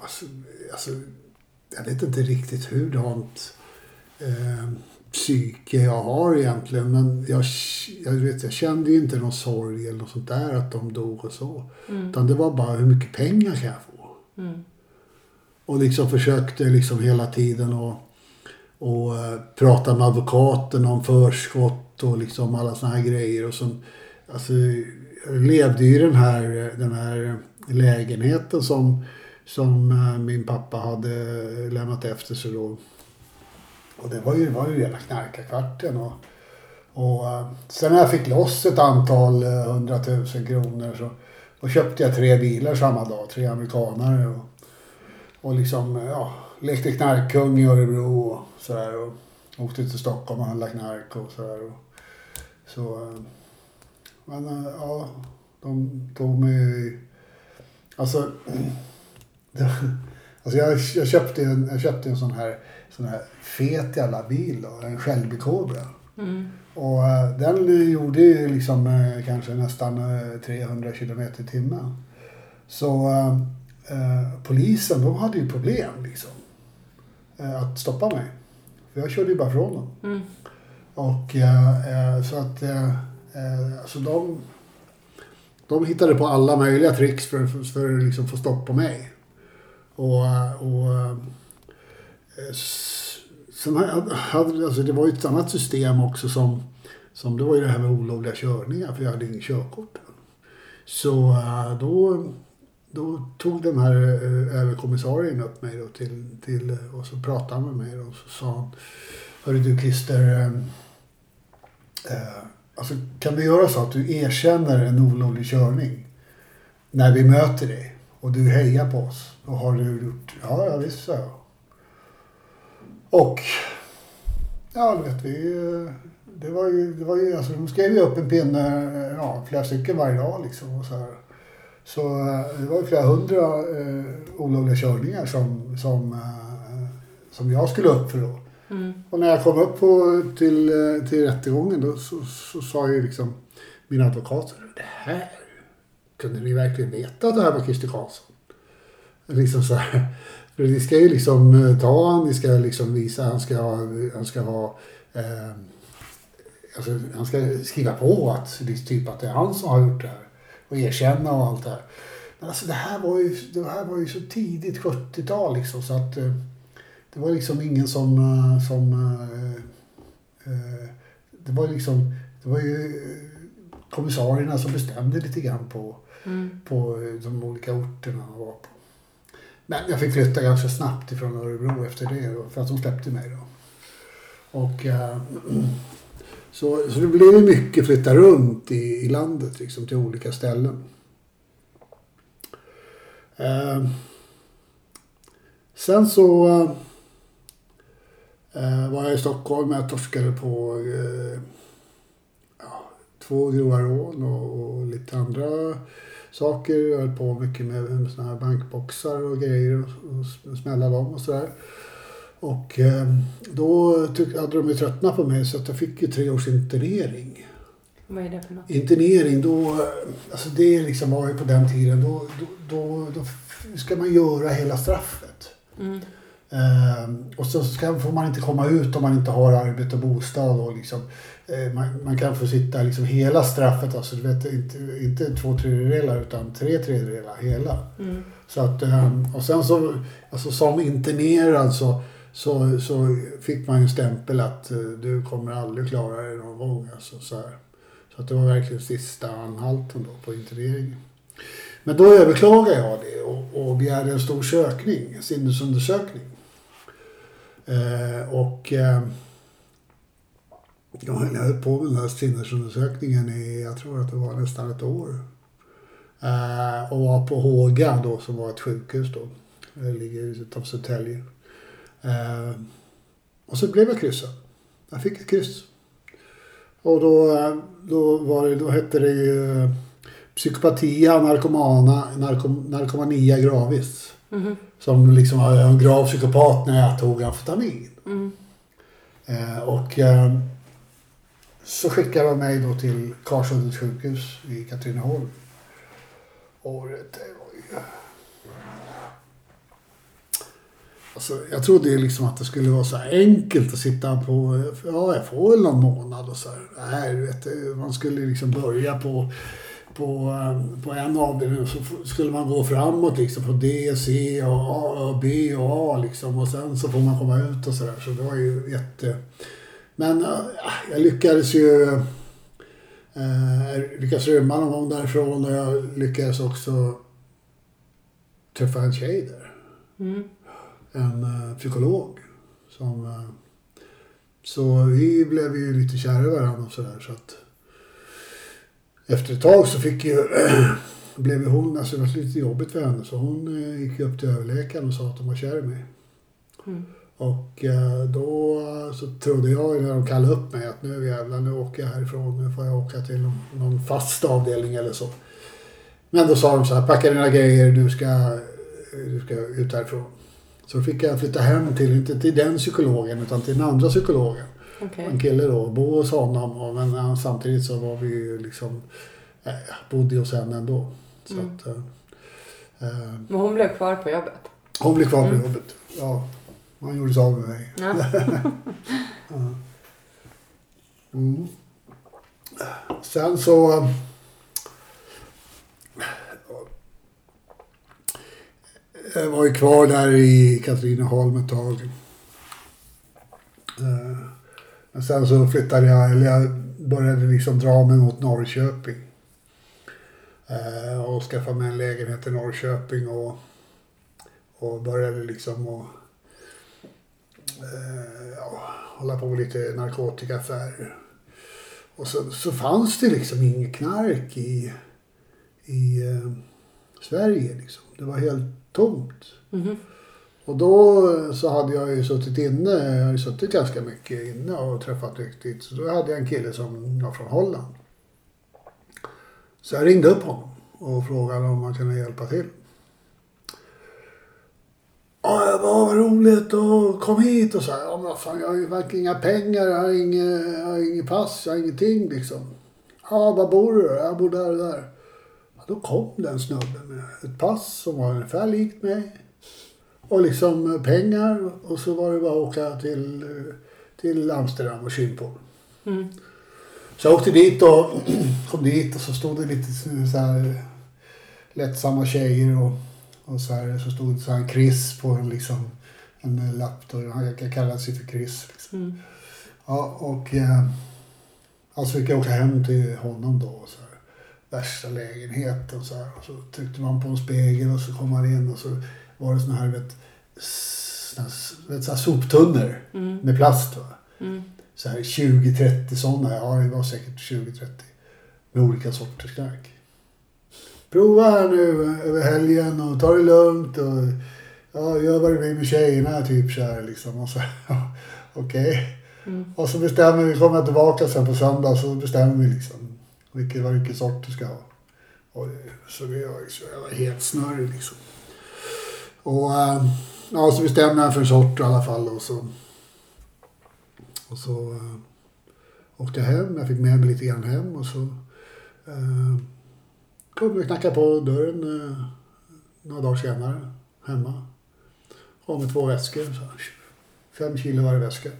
alltså, alltså, jag vet inte riktigt hurdant eh, psyke jag har egentligen. Men jag, jag, vet, jag kände ju inte någon sorg eller något sånt där att de dog och så. Mm. Utan det var bara hur mycket pengar kan jag få? Mm. Och liksom försökte liksom hela tiden att och, eh, prata med advokaten om förskott och liksom alla såna här grejer. Och som, alltså, jag levde ju i den här, den här lägenheten som, som eh, min pappa hade lämnat efter sig då. Och det var ju, var ju rena knarkarkvarten. Och, och eh, sen när jag fick loss ett antal eh, hundratusen kronor så då köpte jag tre bilar samma dag, tre amerikanare. Och, och liksom, ja, lekte knarkkung i Örebro och sådär. Och åkte till Stockholm och handlade knark och sådär. Och, så, men eh, ja, de tog mig... Alltså, det, alltså jag, jag, köpte en, jag köpte en sån här, sån här fet jävla bil då, en Shelby Cobra. Mm. Och eh, den gjorde ju liksom eh, kanske nästan eh, 300 kilometer i timmen. Så eh, polisen, de hade ju problem liksom. Att stoppa mig. För jag körde ju bara från dem. Mm. Och eh, eh, så att eh, eh, så de, de hittade på alla möjliga tricks för, för, för att liksom få stopp på mig. Och, eh, och sen hade, alltså det var ju ett annat system också som, som det var ju det här med olovliga körningar för jag hade ingen körkort. Så då, då tog den här överkommissarien upp mig då till, till och så pratade han med mig och så sa han Hörru du Christer, eh, eh alltså, kan vi göra så att du erkänner en olovlig körning när vi möter dig och du hejar på oss? Då har du gjort, ja, ja visst sa jag. Och, ja du vet vi, eh, det var ju, det var ju alltså de skrev ju upp en pinne, eh, ja flera stycken varje dag liksom och så här. Så det var ju flera hundra eh, olovliga körningar som, som, eh, som jag skulle upp för då. Mm. Och när jag kom upp på, till, till rättegången då så, så sa ju liksom min advokat det här, kunde ni verkligen veta att det här var Christer Karlsson? Liksom så här. För ni ska ju liksom eh, ta han, ni ska liksom visa, han ska ha, han ska ha eh, alltså, han ska skriva på att, det är typ att det är han som har gjort det här. Och erkänna och allt det här. Men alltså det här var ju, det här var ju så tidigt 70-tal liksom så att eh, det var liksom ingen som, eh, som eh, eh, det var liksom, det var ju kommissarierna som bestämde lite grann på, Mm. på de olika orterna han var på. Men jag fick flytta ganska snabbt ifrån Örebro efter det för att de släppte mig då. Och eh, så, så det blev mycket flytta runt i, i landet liksom till olika ställen. Eh, sen så var jag i Stockholm. Jag torskade på eh, ja, två grova rån och, och lite andra saker. Jag höll på mycket med, med såna här bankboxar och grejer och, och smälla dem och sådär. Och eh, då hade de ju tröttnat på mig så att jag fick ju tre års internering. Vad är det för något? Internering, då, alltså det liksom var ju på den tiden, då, då, då, då ska man göra hela straffet. Mm. Eh, och så ska, får man inte komma ut om man inte har arbete och bostad. Och liksom, eh, man, man kan få sitta liksom hela straffet, alltså, du vet, inte, inte två tredjedelar utan tre tredjedelar hela. Mm. Så att, eh, och sen så, alltså som internerad så, så, så fick man ju en stämpel att eh, du kommer aldrig klara dig någon gång. Alltså, så, här. så att det var verkligen sista anhalten då på interneringen. Men då överklagade jag det och, och begärde en stor sökning, en sinnesundersökning. Eh, och eh, jag höll på med den här sinnesundersökningen i, jag tror att det var nästan ett år. Eh, och var på Håga då som var ett sjukhus då. Det ligger utanför Södertälje. Eh, och så blev jag kryssad. Jag fick ett kryss. Och då, eh, då, var det, då hette det ju eh, psykopatia narkomana, narkom, narkomania gravis. Mhm. Som liksom var en grav psykopat när jag tog amfetamin. Mm. Eh, och eh, så skickade de mig då till Karsuddens sjukhus i Katrineholm. Och det var ju... Alltså, jag trodde ju liksom att det skulle vara så enkelt att sitta på, ja jag får väl någon månad och så här. Nej, du vet, man skulle liksom börja på, på, på en avdelning så skulle man gå framåt liksom på D, C och A, och B och A liksom och sen så får man komma ut och så där. Så det var ju jätte... Men äh, jag lyckades ju äh, jag lyckades rymma någon gång därifrån och jag lyckades också träffa en tjej där Mm. en eh, psykolog. Som, eh, så vi blev ju lite kära i varandra och sådär. Så att efter ett tag så fick ju, blev hon, alltså det var lite jobbigt för henne. Så hon eh, gick upp till överläkaren och sa att hon var kär i mig. Mm. Och eh, då så trodde jag när de kallade upp mig att nu jävlar, nu åker jag härifrån. Nu får jag åka till någon, fast avdelning eller så. Men då sa de så här, packa dina grejer, du ska, du ska ut härifrån. Så fick jag flytta hem till, inte till den psykologen utan till den andra psykologen. Okej. en kille då, bo hos honom. Men eh, samtidigt så var vi ju liksom, eh, bodde hos henne ändå. Så Mm. att, eh, eh, Men hon blev kvar på jobbet? hon blev kvar på Mm. jobbet. Ja, han gjorde sig av med mig. Ja. Ja. Mm. Sen så... eh, Jag var ju kvar där i Katrineholm ett tag. Men sen så flyttade jag, eller jag började liksom dra mig mot Norrköping. Eh, Och skaffade mig en lägenhet i Norrköping och, och började liksom att eh, ja, hålla på med lite narkotikaaffärer. Och så, så fanns det liksom inget knark i, i eh, Sverige. Liksom. Det var helt tomt. Mhm. Och då så hade jag ju suttit inne, jag hade ju suttit ganska mycket inne och träffat riktigt. Så då hade jag en kille som var från Holland. Så jag ringde upp honom och frågade om han kunde hjälpa till. Ja, jag bara, vad roligt och kom hit och så här. Ja, men vad fan, jag har ju verkligen inga pengar, jag har inget, jag har inget pass, jag har ingenting liksom. Ja, var bor du då? Jag bor där och där. Ja, då kom den snubben med ett pass som var ungefär likt mig. Och liksom pengar och så var det bara att åka till, till Amsterdam och Schiphol. Mm. Så jag åkte dit och kom dit och så stod det lite så här lättsamma tjejer och, och så här så stod det så här en Chris på en liksom en lapp då. Han kallade sig för Chris. Liksom. Mm. Ja, och eh, alltså fick jag åka hem till honom då. Och så här, värsta lägenheten och så här. Och så tryckte man på en spegel och så kom man in och så var det såna här, vet, såna, vet, så här soptunnor Mm. med plast. Va? Mm. Så här 20-30 sådana. Ja, det var säkert 20-30. Med olika sorters knark. Prova här nu över helgen och ta det lugnt och ja, gör vad du vill med tjejerna typ så här liksom. Och så, Okej. Mm. Och så bestämmer vi, kommer jag tillbaka sen på söndag så bestämmer vi liksom vilken, vilken sort du ska ha. Och, så det så jag var helt snurrig liksom. Och äh, ja, så bestämde jag för en sort i alla fall och så och så äh, åkte jag hem. Jag fick med mig lite grann hem och så äh, kom jag och knackade på dörren äh, några dagar senare hemma. Kom med två väskor. Så fem kilo varje väska.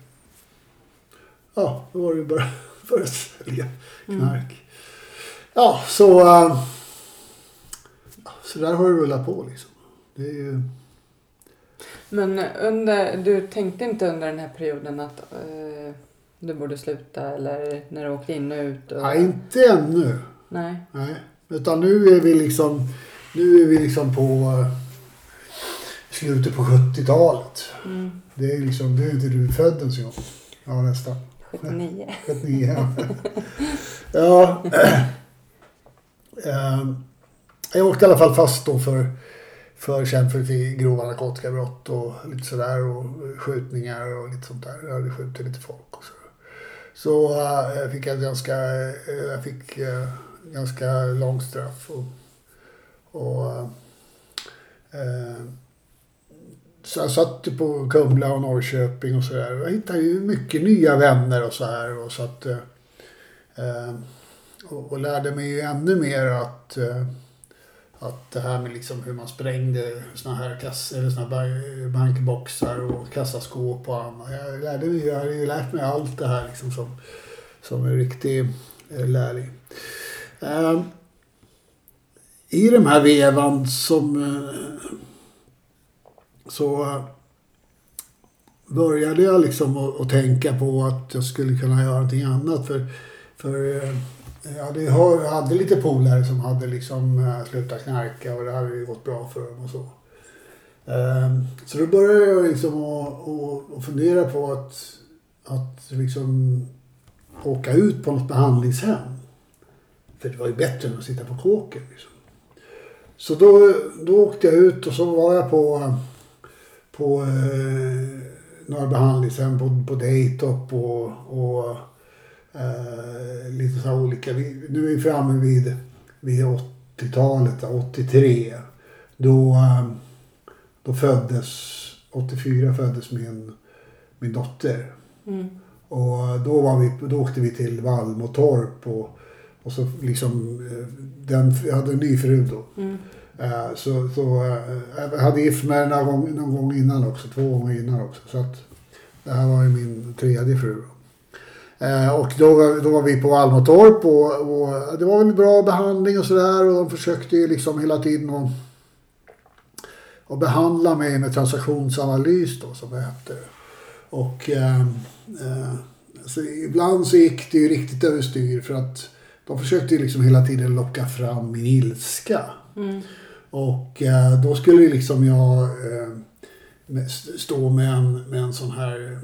Ja, då var det bara för att sälja knark. Ja, så, äh, så där har det rullat på liksom. Det är ju... Men under, du tänkte inte under den här perioden att eh, du borde sluta eller när du åkte in och ut? Och... Nej, inte ännu. Nej. Nej. Utan nu är vi liksom, nu är vi liksom på eh, slutet på 70-talet. Mm. Det är liksom, det är inte du född ens en gång. Ja, nästan. 79. 79. ja. Ehm, jag åkte i alla fall fast då för, för känd för grova narkotikabrott och lite sådär och eh, skjutningar och lite sånt där. Jag hade skjutit lite folk och så. Så eh, jag fick ett ganska, eh, jag fick ganska långt straff och, och eh, så jag satt ju på Kumla och Norrköping och sådär. Jag hittade ju mycket nya vänner och så här. Och, så att, eh, och, och lärde mig ju ännu mer att, eh, att det här med liksom hur man sprängde såna här kass, eller såna här bankboxar och kassaskåp och annat. Jag, lärde mig, jag hade ju lärt mig allt det här liksom som, som en riktig eh, lärling. Ehm, I den här vevan som eh, så började jag liksom att, tänka på att jag skulle kunna göra någonting annat. För, för eh, jag hade, jag hade lite polare som hade liksom eh, slutat knarka och det hade ju gått bra för dem och så. Ehm, så då började jag liksom att, att, fundera på att, att liksom åka ut på något behandlingshem. För det var ju bättre än att sitta på kåken. Liksom. Så då, då åkte jag ut och så var jag på på eh, några behandlingshem på, på Daytop och, och så här olika. Vi, nu är vi framme vid, vid 80-talet, 83. Då, eh, då föddes, 84 föddes min, min dotter. Mm. och då, var vi, då åkte vi till Vallmotorp och, och så liksom, eh, den, jag hade en ny fru då. Mm. Eh, Så, så eh, jag hade gift mig någon gång, någon gång innan också, två gånger innan också. Så att det här var ju min tredje fru. Eh, Och då, var- då var vi på Almatorp och, och det var väl bra behandling och sådär och de försökte ju liksom hela tiden att, att behandla mig med transaktionsanalys då som det hette. Och eh, eh, så ibland så gick det ju riktigt överstyr för att de försökte ju liksom hela tiden locka fram min ilska. Mm. Och eh, då skulle ju liksom jag eh, stå med en, med en sån här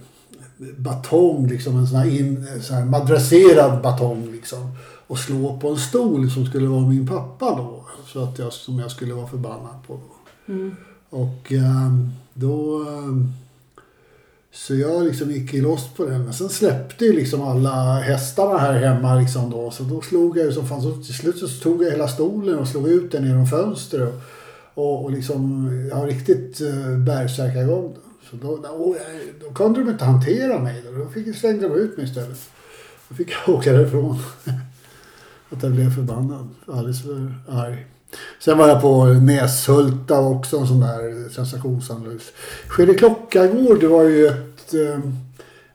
batong, liksom en sån här, in, sån här madrasserad batong liksom. Och slå på en stol som skulle vara min pappa då. Så att jag, som jag skulle vara förbannad på. Då. Mm. Och ehm, då... ehm, Så jag liksom gick i loss på den. Men sen släppte ju liksom alla hästarna här hemma liksom då. Så då slog jag ju som fan. Så till slut så tog jag hela stolen och slog ut den genom fönstret. Och, och, och liksom, jag har riktigt uh, bärsärkagång. då. Så då, då, då kunde de inte hantera mig. Då, då fick, slängde de ut mig istället. Då fick jag åka därifrån. Att jag blev förbannad. Alldeles för arg. Sen var jag på Näshulta också, en sån där sensationsanalys. Skede Klockargård, var ju ett ehm,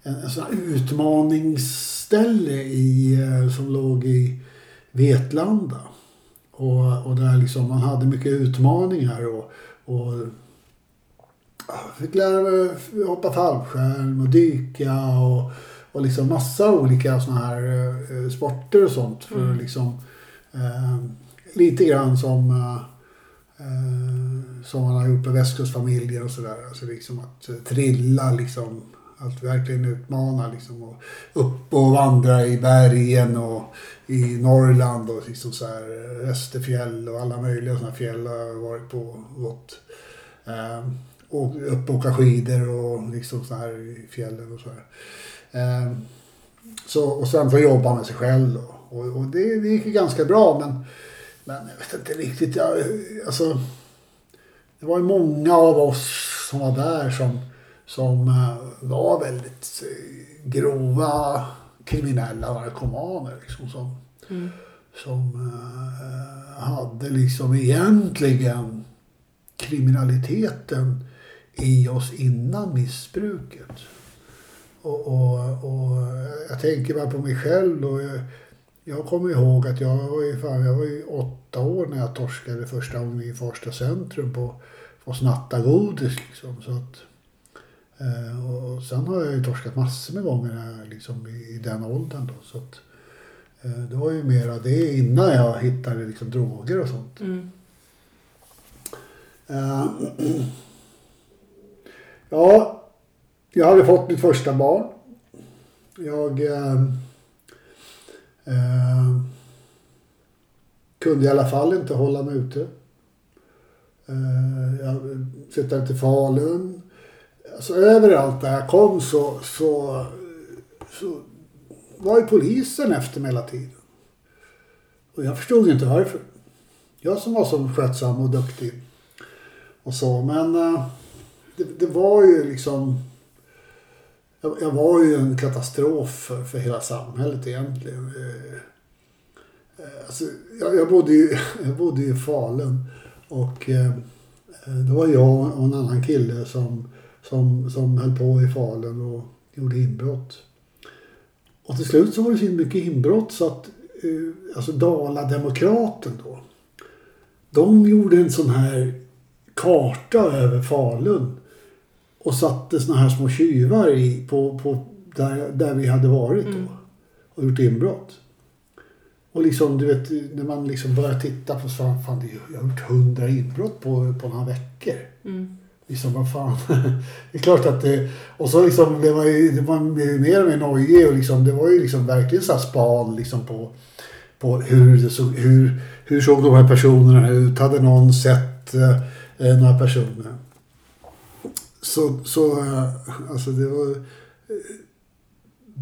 en, en sån här utmaningsställe i, eh, som låg i Vetlanda. Och, och där liksom man hade mycket utmaningar och, och fick lära mig hoppa fallskärm och dyka och, och liksom massa olika såna här eh, sporter och sånt. För Mm. liksom eh, lite grann som eh, som man har gjort med västkustfamiljer och sådär. Alltså liksom att eh, trilla liksom. Att verkligen utmana liksom. Och upp och vandra i bergen och i Norrland och liksom så här eh, Österfjäll och alla möjliga sådana fjäll har jag varit på och. Eh, och upp och åka skidor och liksom så här i fjällen och så här. Eh, så, och sen få jobba med sig själv då. Och, och det, det gick ju ganska bra men, men jag vet inte riktigt. Jag, alltså, det var ju många av oss som var där som, som eh, var väldigt eh, grova kriminella narkomaner. Liksom, som, Mm. som eh, hade liksom egentligen kriminaliteten i oss innan missbruket. Och, och, och jag tänker bara på mig själv och jag, jag kommer ihåg att jag var ju, fan, jag var ju åtta år när jag torskade första gången i Farsta centrum på, på att snatta godis liksom. Så att, eh, och, sen har jag ju torskat massor med gånger liksom, i, i den åldern då. Så att, eh, det var ju mera det innan jag hittade liksom, droger och sånt. Mm. Eh, ja, jag hade fått mitt första barn. Jag eh, eh, kunde i alla fall inte hålla mig ute. Eh, jag flyttade till Falun. Alltså överallt där jag kom så, så, så var ju polisen efter mig hela tiden. Och jag förstod inte varför. Jag som var så skötsam och duktig och så. Men eh, det, det var ju liksom... Jag, jag var ju en katastrof för, för hela samhället egentligen. Eh, alltså, jag, jag, bodde ju, jag bodde ju i Falun och eh, det var jag och en annan kille som, som, som höll på i Falun och gjorde inbrott. Och till slut så var det så mycket inbrott så att eh, alltså Dala-Demokraten då. De gjorde en sån här karta över Falun och satte såna här små tjuvar i på, på där, där vi hade varit då Mm. och gjort inbrott. Och liksom du vet när man liksom börjar titta på så fan det, jag har gjort hundra inbrott på, på några veckor. Mm. Liksom vad fan. det är klart att det. Och så liksom blev man ju, man blev mer och mer nojig och liksom det var ju liksom verkligen så span liksom på, på hur, såg, hur, hur såg de här personerna ut? Hade någon sett eh, eh, några personer? Så, så eh, alltså det var eh,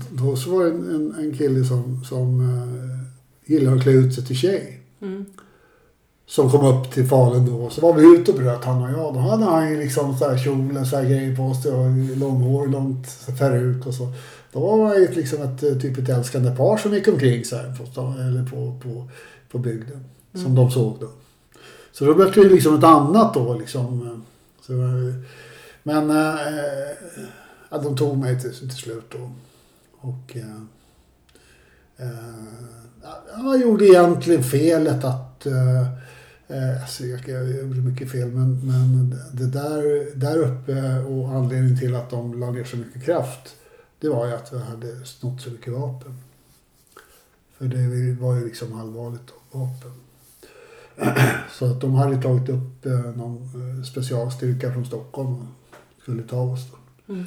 då så var det en, en, kille som, som eh, gillar att klä ut sig till tjej Mm. som kom upp till Falun då. Så var vi ute och bröt han och jag. Då hade han ju liksom så här kjol och så här grejer på sig och långhår, långt peruk och så. Då var det liksom ett typ ett älskande par som gick omkring så här på, eller på, på, på bygden. Som de såg då. Så då blev det ju liksom ett annat då liksom. Så, men eh, ja, de tog mig till, till slut då. Och eh, eh jag gjorde egentligen felet att eh, alltså jag, jag gjorde mycket fel men, men det där, där uppe och anledningen till att de la ner så mycket kraft det var ju att jag hade snott så mycket vapen. För det var ju liksom allvarligt då, vapen. Så att de hade tagit upp eh, någon specialstyrka från Stockholm skulle ta oss då. Mm.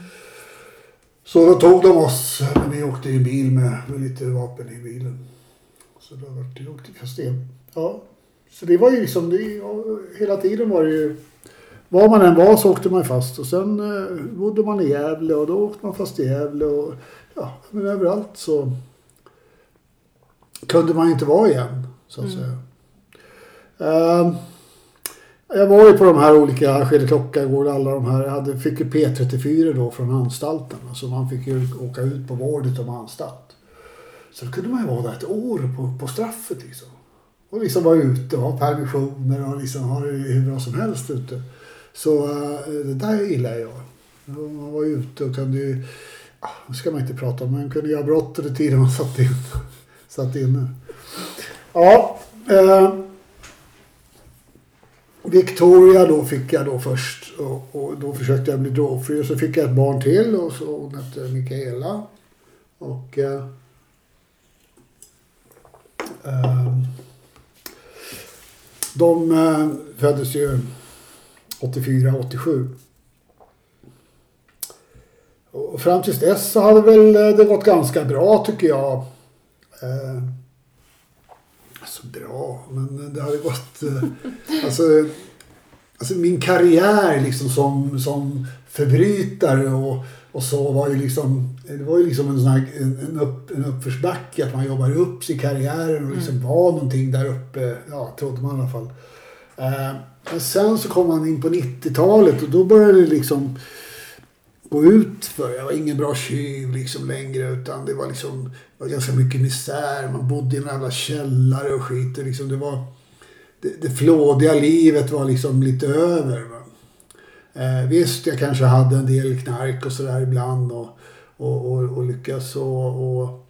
Så då tog de oss, när vi åkte i bil med, med lite vapen i bilen. Så då var det, åkte igen. Ja. Så det var ju liksom, det, ja, hela tiden var det ju, var man än var så åkte man fast. Och sen eh, bodde man i Gävle och då åkte man fast i Gävle och ja, men överallt så kunde man inte vara igen, så att Mm. säga. Ehm, jag var ju på de här olika Skede alla de här. Jag hade, fick ju P34 då från anstalten. Så man fick ju åka ut på vård utom anstalt. Så då kunde man ju vara där ett år på, på straffet liksom. Och liksom vara ute och ha permissioner och liksom ha det hur bra som helst ute. Så eh, det där gillar jag. Man var ute och kunde ju, ah, det ska man inte prata om, men kunde göra brott under tiden man satt in. satt inne. Ja. Eh, Victoria då fick jag då först och, och då försökte jag bli drogfri och så fick jag ett barn till och så hon hette Mikaela. Och eh, eh, de eh, föddes ju 84, 87. Och fram tills dess så hade väl eh, det gått ganska bra tycker jag. Eh, alltså bra, men eh, det hade gått... Eh, alltså, alltså min karriär liksom som, som förbrytare och, och så var ju liksom... Det var ju liksom en sån här en, en, upp, en uppförsbacke. Att man jobbar upp sig i karriären och liksom var någonting där uppe. Ja, trodde man i alla fall. Eh, men sen så kom man in på 90-talet och då började det liksom gå ut för. Jag var ingen bra tjuv liksom längre utan det var liksom det var ganska mycket misär. Man bodde i en jävla källare och skit. Och liksom det var det, det flådiga livet var liksom lite över. Va? Eh, visst, jag kanske hade en del knark och sådär ibland och, och, och, och lyckas och, och,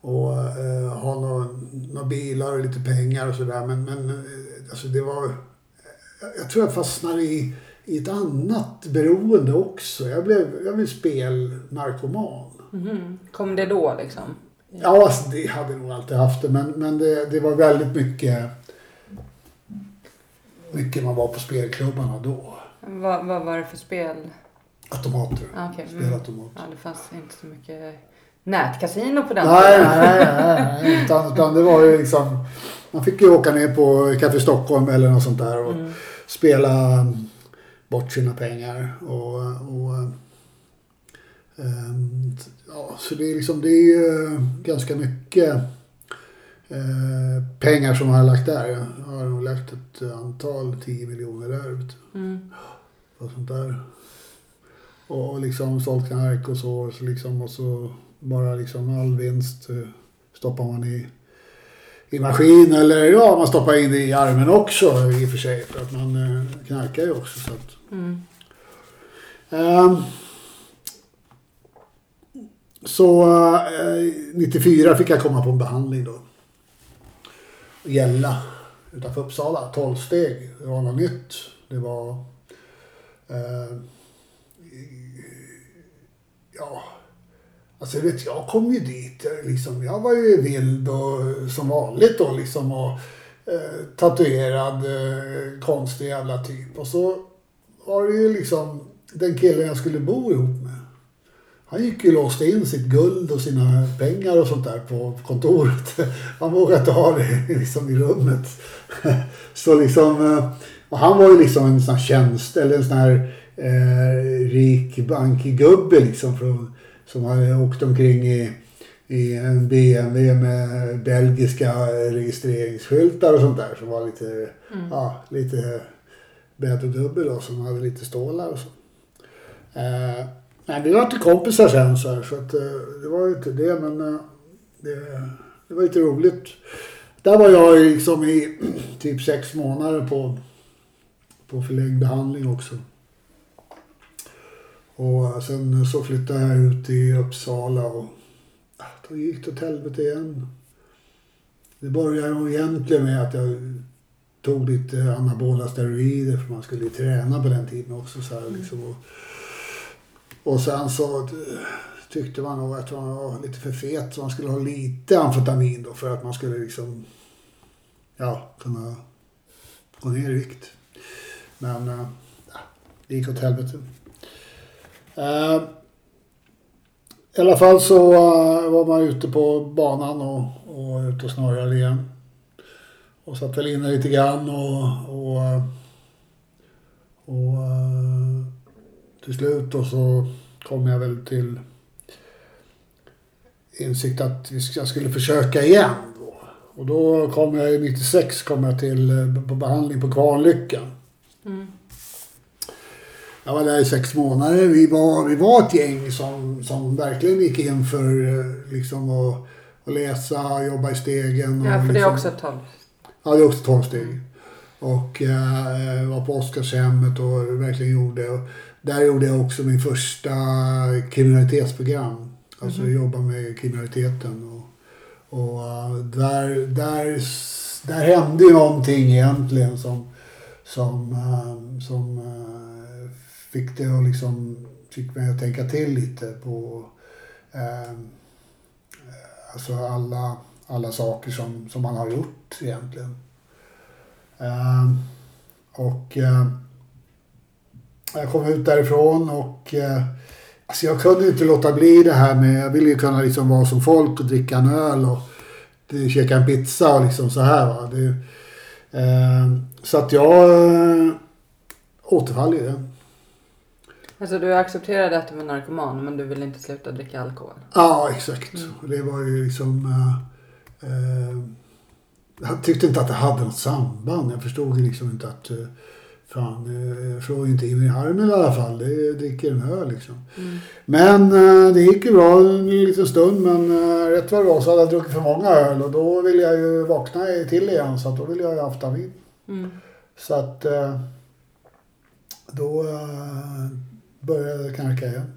och eh, ha några några bilar och lite pengar och sådär. Men, men eh, alltså det var... Jag tror jag fastnade i, i ett annat beroende också. Jag blev, jag blev spelnarkoman. Mhm. Kom det då liksom? Ja, alltså, det hade jag nog alltid haft det. Men, men det, det var väldigt mycket... Mycket man var på spelklubbarna då. Vad, vad var det för spel? Automater. Ah, okej. Mm. Spelautomat. Ja, det fanns inte så mycket nätkasino på den Nej, tiden. nej, nej. nej. Utan, utan det var ju liksom... Man fick ju åka ner på Café Stockholm eller något sånt där och Mm. spela bort sina pengar. Och, och, ehm, ja, så det är liksom, det är ju ganska mycket eh, pengar som jag har lagt där. Jag har nog lagt ett antal 10 miljoner där. Du, Mm. och sånt där. Och, och liksom sålt knark och så. så liksom, och så bara liksom all vinst eh, stoppar man i, i maskin. Eller ja, man stoppar in det i armen också i och för sig. För att man eh, knarkar ju också. Så att, Mm. Ehm, så eh, 94 fick jag komma på en behandling då. Gälla utanför Uppsala, 12 steg. Det var något nytt. Det var... Eh, ja... Alltså vet, jag kom ju dit. Liksom, jag var ju vild och som vanligt då liksom. Och, eh, tatuerad, eh, konstig jävla typ. Och så var det ju liksom den killen jag skulle bo ihop med. Han gick ju låste in sitt guld och sina pengar och sånt där på kontoret. Han vågade inte ha det liksom i rummet. Så liksom, eh, och han var ju liksom en sån här tjänst eller en sån här eh, rik bankgubbe liksom från, som hade åkt omkring i, i en BMW med belgiska registreringsskyltar och sånt där som var lite, ja, lite bäddgubbe då som hade lite stålar och så. Eh, Nej, vi var inte kompisar sen så här, så att eh, det var ju inte det men eh, det, det var lite roligt. Där var jag liksom i typ sex månader på, på förlängd behandling också. Och sen så flyttade jag ut i Uppsala och ah, då gick det åt helvete igen. Det började nog egentligen med att jag tog lite anabola steroider för man skulle ju träna på den tiden också. Så här, liksom, och, och sen så eh, tyckte man nog att han var lite för fet så man skulle ha lite amfetamin då för att man skulle liksom ja, kunna gå ner i vikt. Men äh, det gick åt helvete. Äh, I alla fall så äh, var man ute på banan och, och ute och snurrade igen. Och satt väl inne lite grann och, och, och till slut då så kom jag väl till insikt att jag skulle försöka igen. Då. Och då kom jag 96 kom jag till på behandling på Kvarnlyckan. Mm. Jag var där i sex månader. Vi var, vi var ett gäng som, som verkligen gick in för liksom att, att läsa, jobba i stegen. ja, för liksom, det är också tolv. Ja, det är också tolv steg. Och äh, var på Oscarshemmet och verkligen gjorde. Och där gjorde jag också min första kriminalitetsprogram. Alltså mm. jobba med kriminaliteten. Och, och uh, där, där, där hände ju någonting egentligen som, som, uh, som uh, fick det att liksom, fick mig att tänka till lite på alltså alla, alla saker som, som man har gjort egentligen. och jag kom ut därifrån och Alltså jag kunde inte låta bli det här med, jag ville ju kunna liksom vara som folk och dricka en öl och käka en pizza och liksom så här va. Det, eh, så att jag eh, återfall i det. Alltså du accepterade att du var narkoman men du ville inte sluta dricka alkohol? Ja exakt. Mm. Det var ju liksom eh, eh, Jag tyckte inte att det hade något samband. Jag förstod liksom inte att eh, Fan, jag slår inte in i armen i alla fall. Det dricker en öl liksom. Mm. Men eh, det gick ju bra en liten stund. Men eh, rätt vad det var så hade jag druckit för många öl. Och då ville jag ju vakna till igen. Så att då ville jag ju ha amfetamin. Mm. Så att eh, då började jag knarka igen.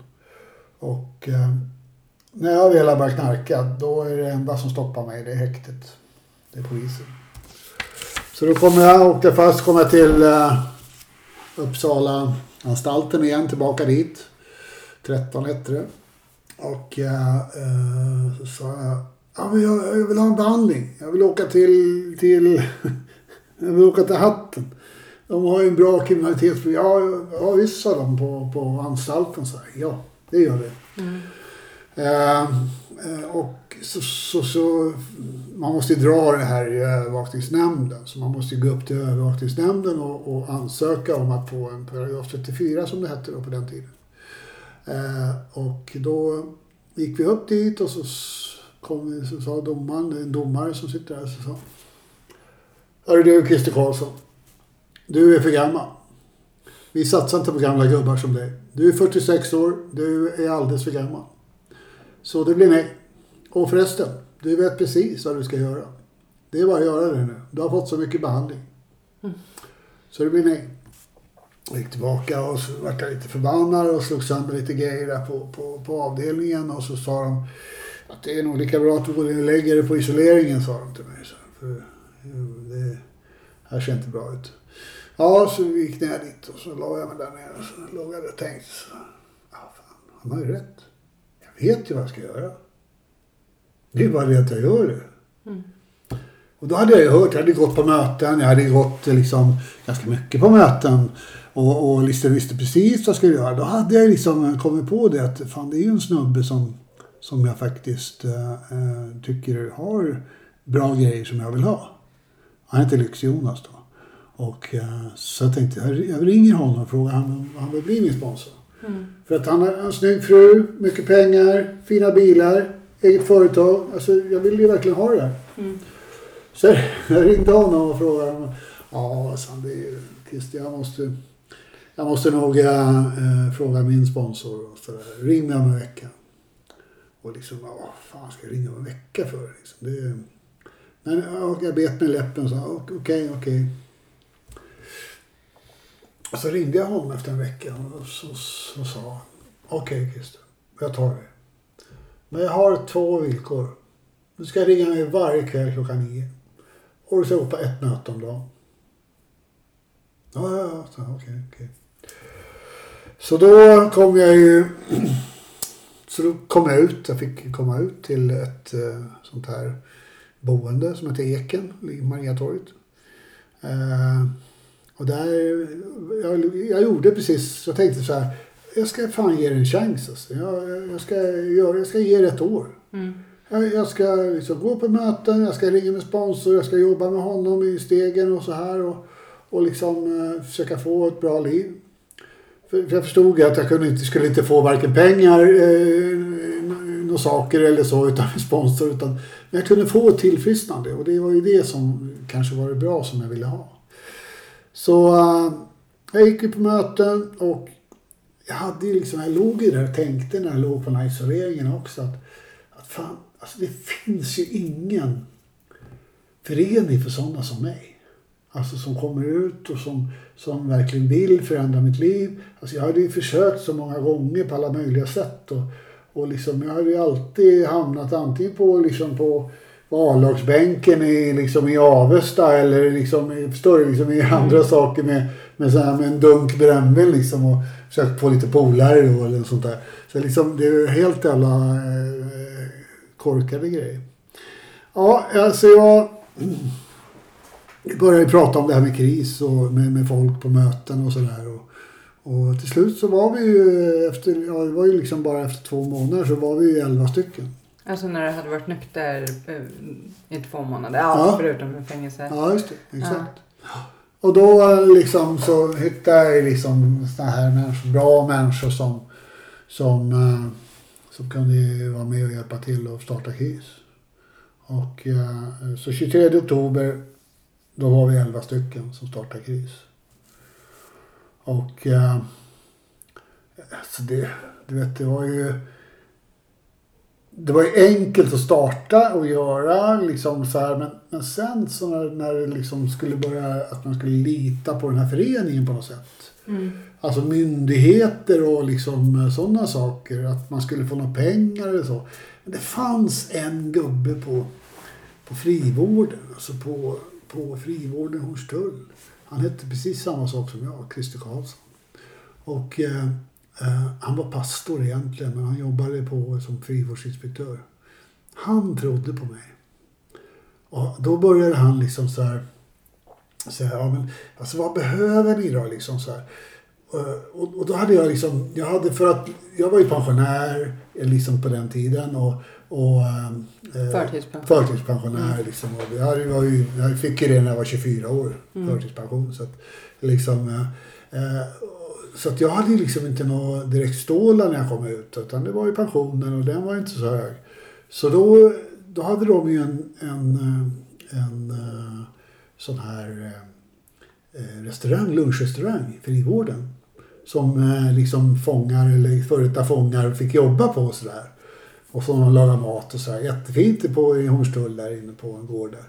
Och när jag väl har börjat knarka då är det enda som stoppar mig det är häktet. Det är polisen. Så då kommer jag, åkte fast, kom jag till Uppsala anstalten igen, tillbaka dit. 13 hette det. Och eh, så sa jag, ja, men jag, jag, vill ha en behandling. Jag vill åka till, till jag vill åka till Hatten. De har ju en bra kriminalitetsprogram. Ja, ja visst sa de på, på anstalten. Så ja, det gör vi. Mm. Eh, och så, så, så, man måste ju dra det här i övervakningsnämnden. Så man måste gå upp till övervakningsnämnden och, och ansöka om att få en paragraf 34 som det hette då på den tiden. Eh, och då gick vi upp dit och så kom så sa domaren, det är en domare som sitter där, så sa Hörru du Christer Karlsson. Du är för gammal. Vi satsar inte på gamla gubbar som dig. Du är 46 år. Du är alldeles för gammal. Så det blir nej. Och förresten, du vet precis vad du ska göra. Det är bara att göra det nu. Du har fått så mycket behandling. Mm. Så det blir nej. Jag gick tillbaka och så vart jag lite förbannad och slog sönder lite grejer där på, på, på avdelningen. Och så sa de att det är nog lika bra att du går in och lägger dig på isoleringen, sa de till mig. Så, för det här ser inte bra ut. Ja, så vi gick ner dit och så la jag mig där nere och så låg jag och tänkte så, ja, fan, han har ju rätt. Jag vet ju vad jag ska göra. Det är bara det att jag gör det. Mm. Och då hade jag ju hört, jag hade gått på möten, jag hade gått liksom ganska mycket på möten. Och, och liksom visste precis vad jag skulle göra. Då hade jag liksom kommit på det att fan det är ju en snubbe som, som jag faktiskt äh, tycker har bra grejer som jag vill ha. Han heter Lyx-Jonas då. Och äh, så jag tänkte jag, jag ringer honom och frågar om han vill bli min sponsor. Mm. För att han har en snygg fru, mycket pengar, fina bilar eget företag. Alltså, jag ville ju verkligen ha det där. Mm. Så jag ringde honom och frågade. Ja, alltså, det är Christer, jag måste, jag måste nog äh, fråga min sponsor. Och så där. Ring mig om en vecka. Och liksom, vad fan ska jag ringa om en vecka för? Liksom, det, men jag bet mig i läppen och sa okej, okay, okej. Okay. Och så ringde jag honom efter en vecka och så, så, så sa han okej okay, Christer, jag tar det. Men jag har två villkor. Du ska ringa mig varje kväll klockan nio. Och du ska gå på ett möte om dagen. Ja, ja, ja. Okej, okay, okej. Så då kom jag ju... Så då kom jag ut. Jag fick komma ut till ett eh, sånt här boende som heter Eken i Mariatorget. Eh, och där, jag, jag gjorde precis, jag tänkte så här, jag ska fan ge det en chans alltså. jag, jag, ska, göra, jag ska ge det ett år. Mm. Jag, jag, ska liksom gå på möten, jag ska ringa med sponsor, jag ska jobba med honom i stegen och så här. Och, och liksom eh, försöka få ett bra liv. För, för jag förstod att jag kunde inte, skulle inte få varken pengar, eh, några saker eller så utan sponsor. Utan, men jag kunde få ett tillfrisknande och det var ju det som kanske var det bra som jag ville ha. Så uh, jag gick ju på möten och jag hade ju liksom, jag låg ju där och tänkte när jag låg på den här isoleringen också att, att fan, alltså det finns ju ingen förening för sådana som mig. Alltså som kommer ut och som, som verkligen vill förändra mitt liv. Alltså jag hade ju försökt så många gånger på alla möjliga sätt. Och, och liksom, jag hade ju alltid hamnat antingen på, liksom på vallagsbänken i, liksom i Avesta eller liksom, förstår du, liksom i andra mm. saker med, med, så här, med en dunk brännvin liksom och försökt få lite polare då eller sånt där. Så liksom, det är helt jävla eh, korkade grejer. Ja, alltså jag började prata om det här med kris och med, med folk på möten och sådär. Och, och till slut så var vi ju efter, ja det var ju liksom bara efter två månader så var vi ju elva stycken. Alltså när du hade varit nykter eh, i två månader? Ja, ja. förutom i fängelse. Ja, just det. Exakt. Ja. Och då liksom så hittade jag liksom såna här människor, bra människor som, som, eh, som kunde vara med och hjälpa till att starta KIS. Och eh, så 23 oktober då var vi 11 stycken som startade KRIS. Och alltså det, du vet, det var ju det var ju enkelt att starta och göra liksom så här, men, men sen så när, när det liksom skulle börja att man skulle lita på den här föreningen på något sätt. Mm. Alltså myndigheter och liksom sådana saker. Att man skulle få några pengar eller så. Men det fanns en gubbe på, på frivården, alltså på på frivården Hornstull. Han hette precis samma sak som jag, Christer Karlsson. Och eh, eh, han var pastor egentligen, men han jobbade på som frivårdsinspektör. Han trodde på mig. Och då började han liksom så här säga, ja men alltså vad behöver ni då liksom så här. Eh, och, och då hade jag liksom, jag hade för att, jag var ju pensionär liksom på den tiden och och, eh, förtidspension. förtidspensionär. Mm. Liksom. Och jag, var ju, jag fick ju det när jag var 24 år, mm. förtidspension. Så att, liksom, eh, så att jag hade liksom inte några direkt stålar när jag kom ut. Utan det var ju pensionen och den var inte så hög. Så då, då hade de ju en, en, eh, en, eh, sån här eh, restaurang, lunchrestaurang, frivården. Som liksom fångar eller före detta fångar fick jobba på och sådär. Och så de lagar mat och så här. Jättefint på, i Hornstull där inne på en gård där.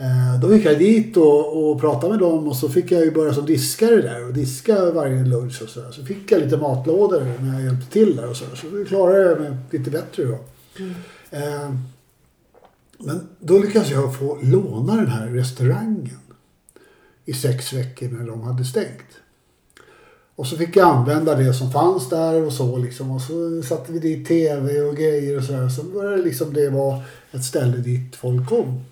Eh, då gick jag dit och, och pratade med dem och så fick jag ju börja som diskare där och diska varje lunch och så där. Så fick jag lite matlådor när jag hjälpte till där och så. Så då klarade jag mig lite bättre då. Mm. Eh, men då lyckades jag få låna den här restaurangen i sex veckor när de hade stängt. Och så fick jag använda det som fanns där och så liksom. Och så satte vi dit tv och grejer och sådär. Så började liksom det vara ett ställe dit folk kom.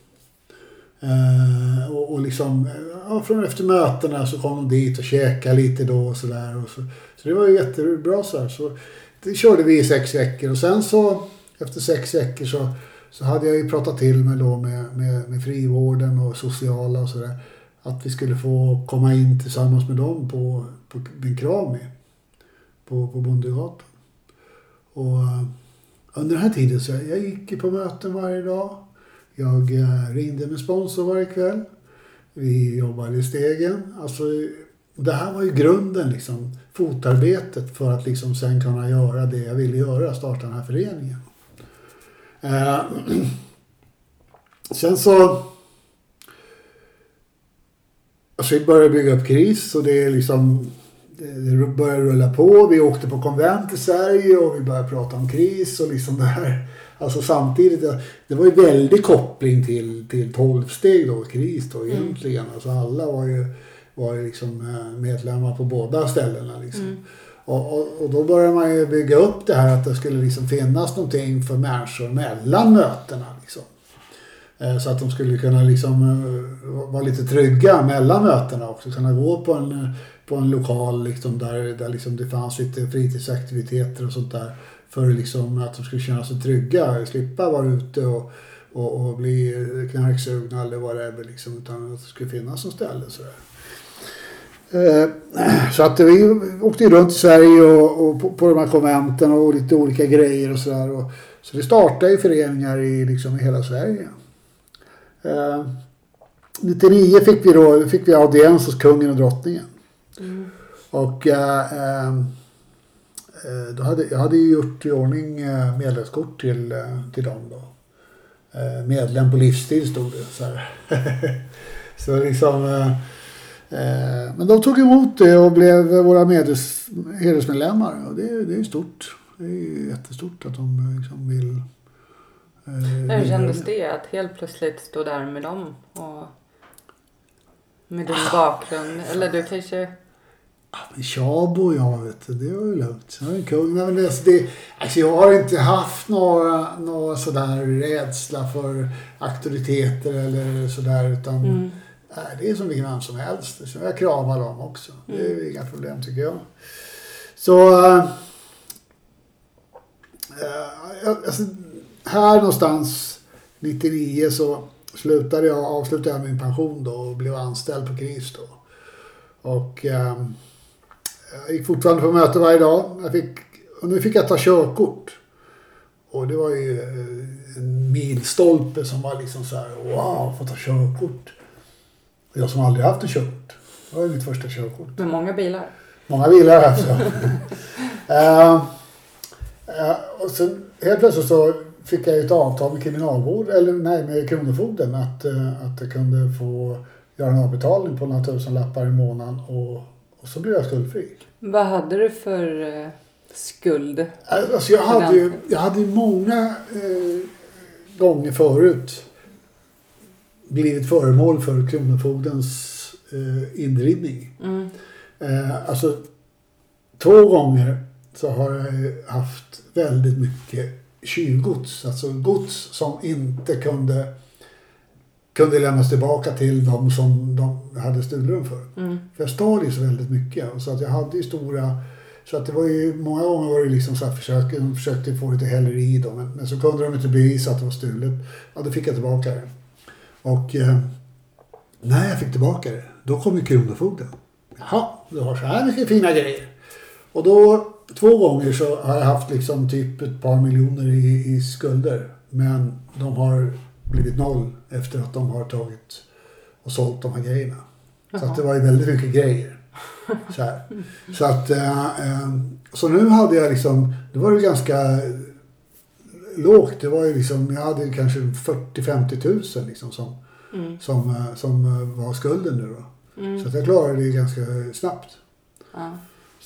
Eh, och, och liksom, eh, ja, från efter mötena så kom de dit och käkade lite då och sådär. Så, så det var ju jättebra så här. Så det körde vi i sex veckor och sen så efter sex veckor så, så hade jag ju pratat till mig då med, med, med frivården och sociala och sådär att vi skulle få komma in tillsammans med dem på, på Krami på, på Bondegatan. Och eh, under den här tiden så jag, jag gick på möten varje dag. Jag eh, ringde med sponsor varje kväll. Vi jobbade i stegen. Alltså, det här var ju grunden, liksom, fotarbetet för att liksom sen kunna göra det jag ville göra, starta den här föreningen. Eh, sen så... Alltså vi började bygga upp KRIS och det är liksom... Det började rulla på. Vi åkte på konvent i Sverige och vi började prata om KRIS och liksom det här. Alltså samtidigt, det var ju väldig koppling till, till tolvsteg då, KRIS då egentligen. Mm. Alltså alla var ju, var ju liksom eh, medlemmar på båda ställena liksom. Mm. Och, och, och, då började man ju bygga upp det här att det skulle liksom finnas någonting för människor mellan mötena. Liksom. Eh, så att de skulle kunna liksom eh, vara lite trygga mellan mötena också. Kunna gå på en, på en lokal liksom där, där liksom det fanns lite fritidsaktiviteter och sånt där. För liksom att de skulle känna sig trygga, slippa vara ute och, och, och bli knarksugna eller vad det är. Liksom, utan att det skulle finnas något ställe. Sådär. Eh, så att vi åkte runt i Sverige och, och på, på, de här konventen och lite olika grejer och sådär. Så det startade ju föreningar i, liksom, i hela Sverige. Eh, 99 fick vi då fick vi audiens hos kungen och drottningen. Mm. Och eh, eh, eh då hade, jag hade ju gjort i ordning eh, medlemskort till, till dem då. medlem på livstid stod det. Så, så liksom Eh, men de tog emot det och blev våra medels, hedersmedlemmar. Och det, det är stort. Det är jättestort att de liksom vill... Eh, Hur kändes det att helt plötsligt stå där med dem? Och med din bakgrund? Eller du kanske... Ja, men Tjabo jag, vet du, det var ju lugnt. Jag är kung. Men det, alltså, det, alltså jag har inte haft några, några sådär rädsla för auktoriteter eller sådär. Utan mm. Nej, det är som vilken vem som helst. Så jag kramar dem också. Det är mm. inga problem tycker jag. Så... Äh, alltså, här någonstans 99 så slutade jag, avslutade jag min pension då och blev anställd på KRIS då. Och äh, jag gick fortfarande på möte varje dag. Jag fick, och nu fick jag ta körkort. Och det var ju en milstolpe som var liksom så här, wow, få ta körkort. Jag som aldrig haft en körkort. Det var mitt första körkort. Med många bilar? Många bilar ja. uh, uh, och sen helt plötsligt så fick jag ett avtal med kriminalvård, eller nej, med Kronofogden att, uh, att jag kunde få göra en avbetalning på några tusen lappar i månaden och, och så blev jag skuldfri. Vad hade du för uh, skuld? Alltså jag, hade ju, jag hade ju många gånger förut blivit föremål för Kronofogdens eh, indrivning. Mm. Eh, alltså två gånger så har jag haft väldigt mycket tjuvgods. Alltså gods som inte kunde kunde lämnas tillbaka till de som de hade stulit dem för. Mm. För jag stal ju så väldigt mycket. Och så att jag hade ju stora... Så att det var ju, många gånger var det liksom så att försök, de försökte få lite häleri då. Men, men, så kunde de inte bevisa att det var stulet. Ja, då fick jag tillbaka det. Och eh, när jag fick tillbaka det, då kom ju Kronofogden. Jaha, du har så här mycket fina grejer. Och då, två gånger så har jag haft liksom typ ett par miljoner i, i skulder. Men de har blivit noll efter att de har tagit och sålt de här grejerna. Jaha. Så att det var ju väldigt mycket grejer. Så, här. så att, äh, äh, så nu hade jag liksom, det var ju ganska lågt. Det var ju liksom, jag hade kanske 40-50 tusen liksom som, mm. som, eh, som eh, var skulden nu då. Mm. Så att jag klarade det ganska snabbt. Ja.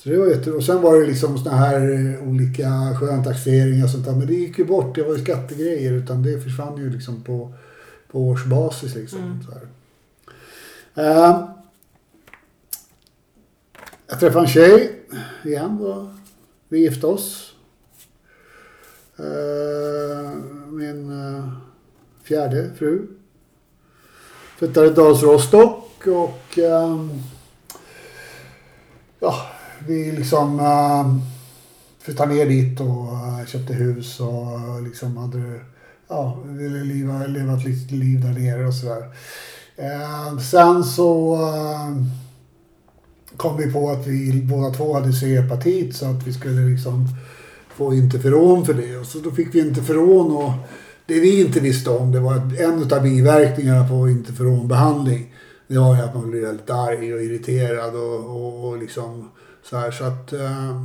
Så det var jätte... Och sen var det liksom såna här eh, olika sköntaxeringar och sånt där. Men det gick ju bort. Det var ju skattegrejer. Utan det försvann ju liksom på, på årsbasis liksom. Mm. Så här. Uh, jag träffade en tjej igen då. Vi gifte oss. Eh, min eh, fjärde fru. Flyttade till Dals Rostock och ehm, ja, vi liksom eh, uh, flyttade ner dit och eh, köpte hus och eh, liksom hade ja, ville leva, leva ett litet liv där nere och sådär. Uh, sen så kom vi på att vi båda två hade C-hepatit så att vi skulle liksom få interferon för det. Och så då fick vi interferon och det vi inte visste om det var att en av biverkningarna på interferonbehandling det var ju att man blev väldigt arg och irriterad och, och, och liksom så här. Så att, eh,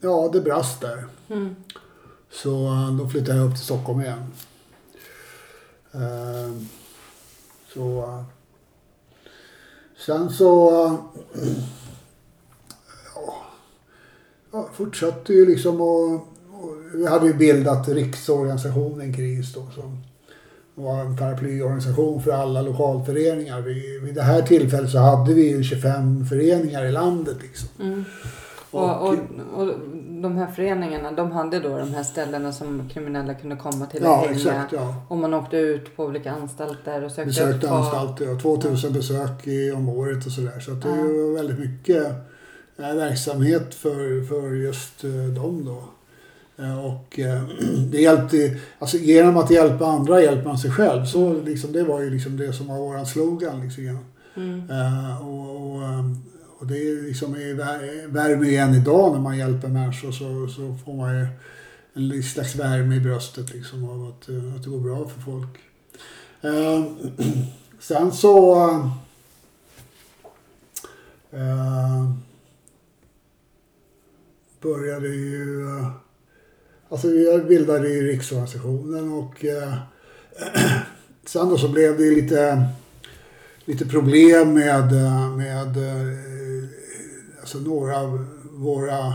ja, det brast där. Mm. Så eh, då flyttade jag upp till Stockholm igen. Eh, Så... Sen så... Ja, jag fortsatte ju liksom och Vi hade ju bildat Riksorganisationen KRIS då som var en paraplyorganisation för alla lokalföreningar. Vi, vid det här tillfället så hade vi ju 25 föreningar i landet liksom. Mm. Och, och, och de här föreningarna, de hade då de här ställena som kriminella kunde komma till och Ja, hänga. exakt. Ja. Och man åkte ut på olika anstalter och sökte Besökte på- anstalter, ja, 2000 besök i, om året och sådär. Så det är ju väldigt mycket eh, verksamhet för, för just eh, dem då. Eh, och eh, det hjälpte, alltså genom att hjälpa andra hjälper man sig själv. Så liksom, det var ju liksom det som var våran slogan. Liksom. Mm. Eh, och, och, eh, och det är liksom värme igen idag när man hjälper människor så, så får man ju en slags värme i bröstet liksom av att, att det går bra för folk. Eh, sen så eh, började ju Alltså vi bildade ju riksorganisationen och eh, sen då så blev det lite lite problem med, eh, med eh, alltså några av våra,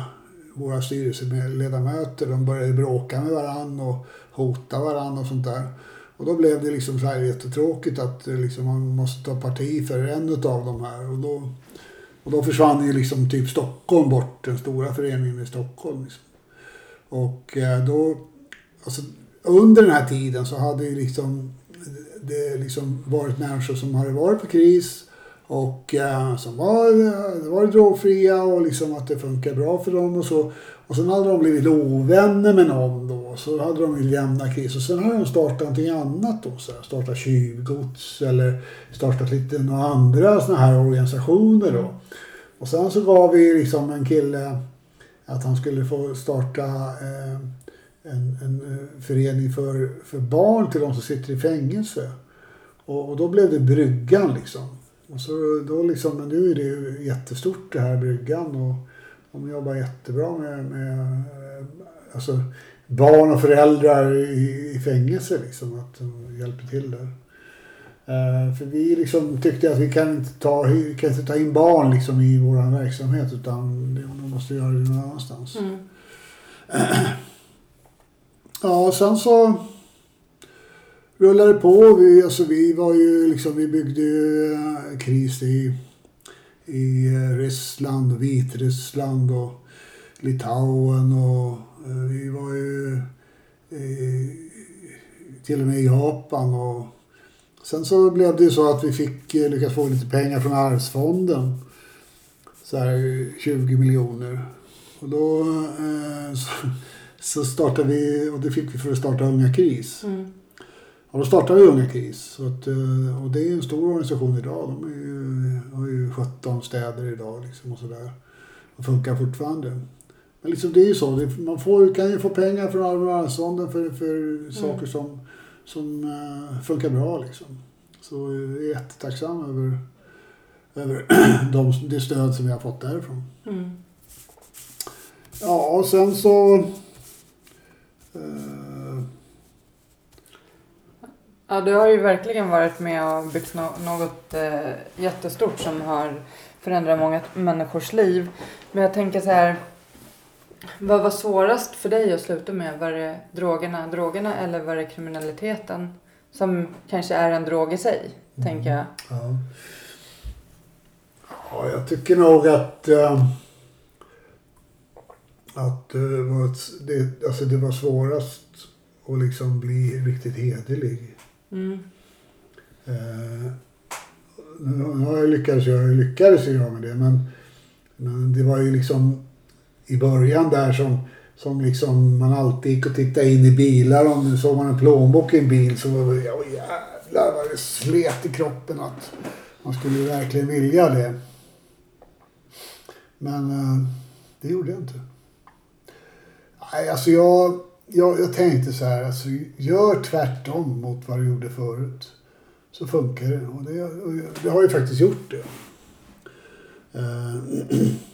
våra styrelseledamöter. De började bråka med varandra och hota varandra och sånt där. Och då blev det liksom så här jättetråkigt att eh, liksom man måste ta parti för en utav de här. Och då, och då försvann ju liksom typ Stockholm bort, den stora föreningen i Stockholm. Liksom. Och eh, då, alltså under den här tiden så hade ju liksom det liksom varit människor som hade varit på kris och eh, som var, eh, var drogfria och liksom att det funkar bra för dem och så. Och sen hade de blivit ovänner med någon då. Så hade de ju lämnat kris och sen hade de startat någonting annat då. Så här, startat tjuvgods eller startat lite några andra sådana här organisationer då. Och sen så gav vi liksom en kille att han skulle få starta eh, en, en eh, förening för, för barn till de som sitter i fängelse. Och, och då blev det Bryggan liksom. Och så då liksom, men nu är det ju jättestort det här Bryggan och de jobbar jättebra med, med eh, alltså, barn och föräldrar i, i fängelse liksom. Att de hjälper till där. Eh, för vi liksom tyckte att vi kan inte ta, kan inte ta in barn liksom i vår verksamhet utan de måste göra det någon annanstans. Mm. Ja, och sen så rullade det på. Vi, alltså, vi var ju liksom, vi byggde ju eh, kris i, i eh, Ryssland och Vitryssland och Litauen och vi var ju till och med i Japan och sen så blev det ju så att vi fick eh, lyckas få lite pengar från Arvsfonden. Så här 20 miljoner. Och då eh, så, så startade vi, och det fick vi för att starta Unga KRIS. Mm. Och då startade vi Unga KRIS. Så att, eh, och det är en stor organisation idag. De är ju, har ju 17 städer idag liksom och sådär. Och funkar fortfarande. Men liksom det är ju så. Man får, kan ju få pengar från Allmänna arvsfonden för, för saker som, som eh, funkar bra liksom. Så jag är jättetacksam över, över de, det stöd som vi har fått därifrån. Mm. Ja, och sen så... Eh, Ja, du har ju verkligen varit med och byggt något eh, jättestort som har förändrat många människors liv. Men jag tänker så här. Vad var svårast för dig att sluta med? Var det drogerna, drogerna eller var det kriminaliteten? Som kanske är en drog i sig, tänker jag. ja. ja, jag tycker nog att... Eh, att det, var, ett- det, alltså det var svårast att liksom bli riktigt hederlig. Mm. Eh, nu nu har jag lyckats, jag lyckades ju med det men, men det var ju liksom i början där som, som liksom man alltid gick och tittade in i bilar. Om nu såg man en plånbok i en bil så var det, oh, jävlar vad det slet i kroppen att man skulle verkligen vilja det. Men eh, det gjorde jag inte. Nej, alltså jag, jag, jag tänkte så här, alltså, gör tvärtom mot vad du gjorde förut. så funkar det. Och det, och det har ju faktiskt gjort det. Eh,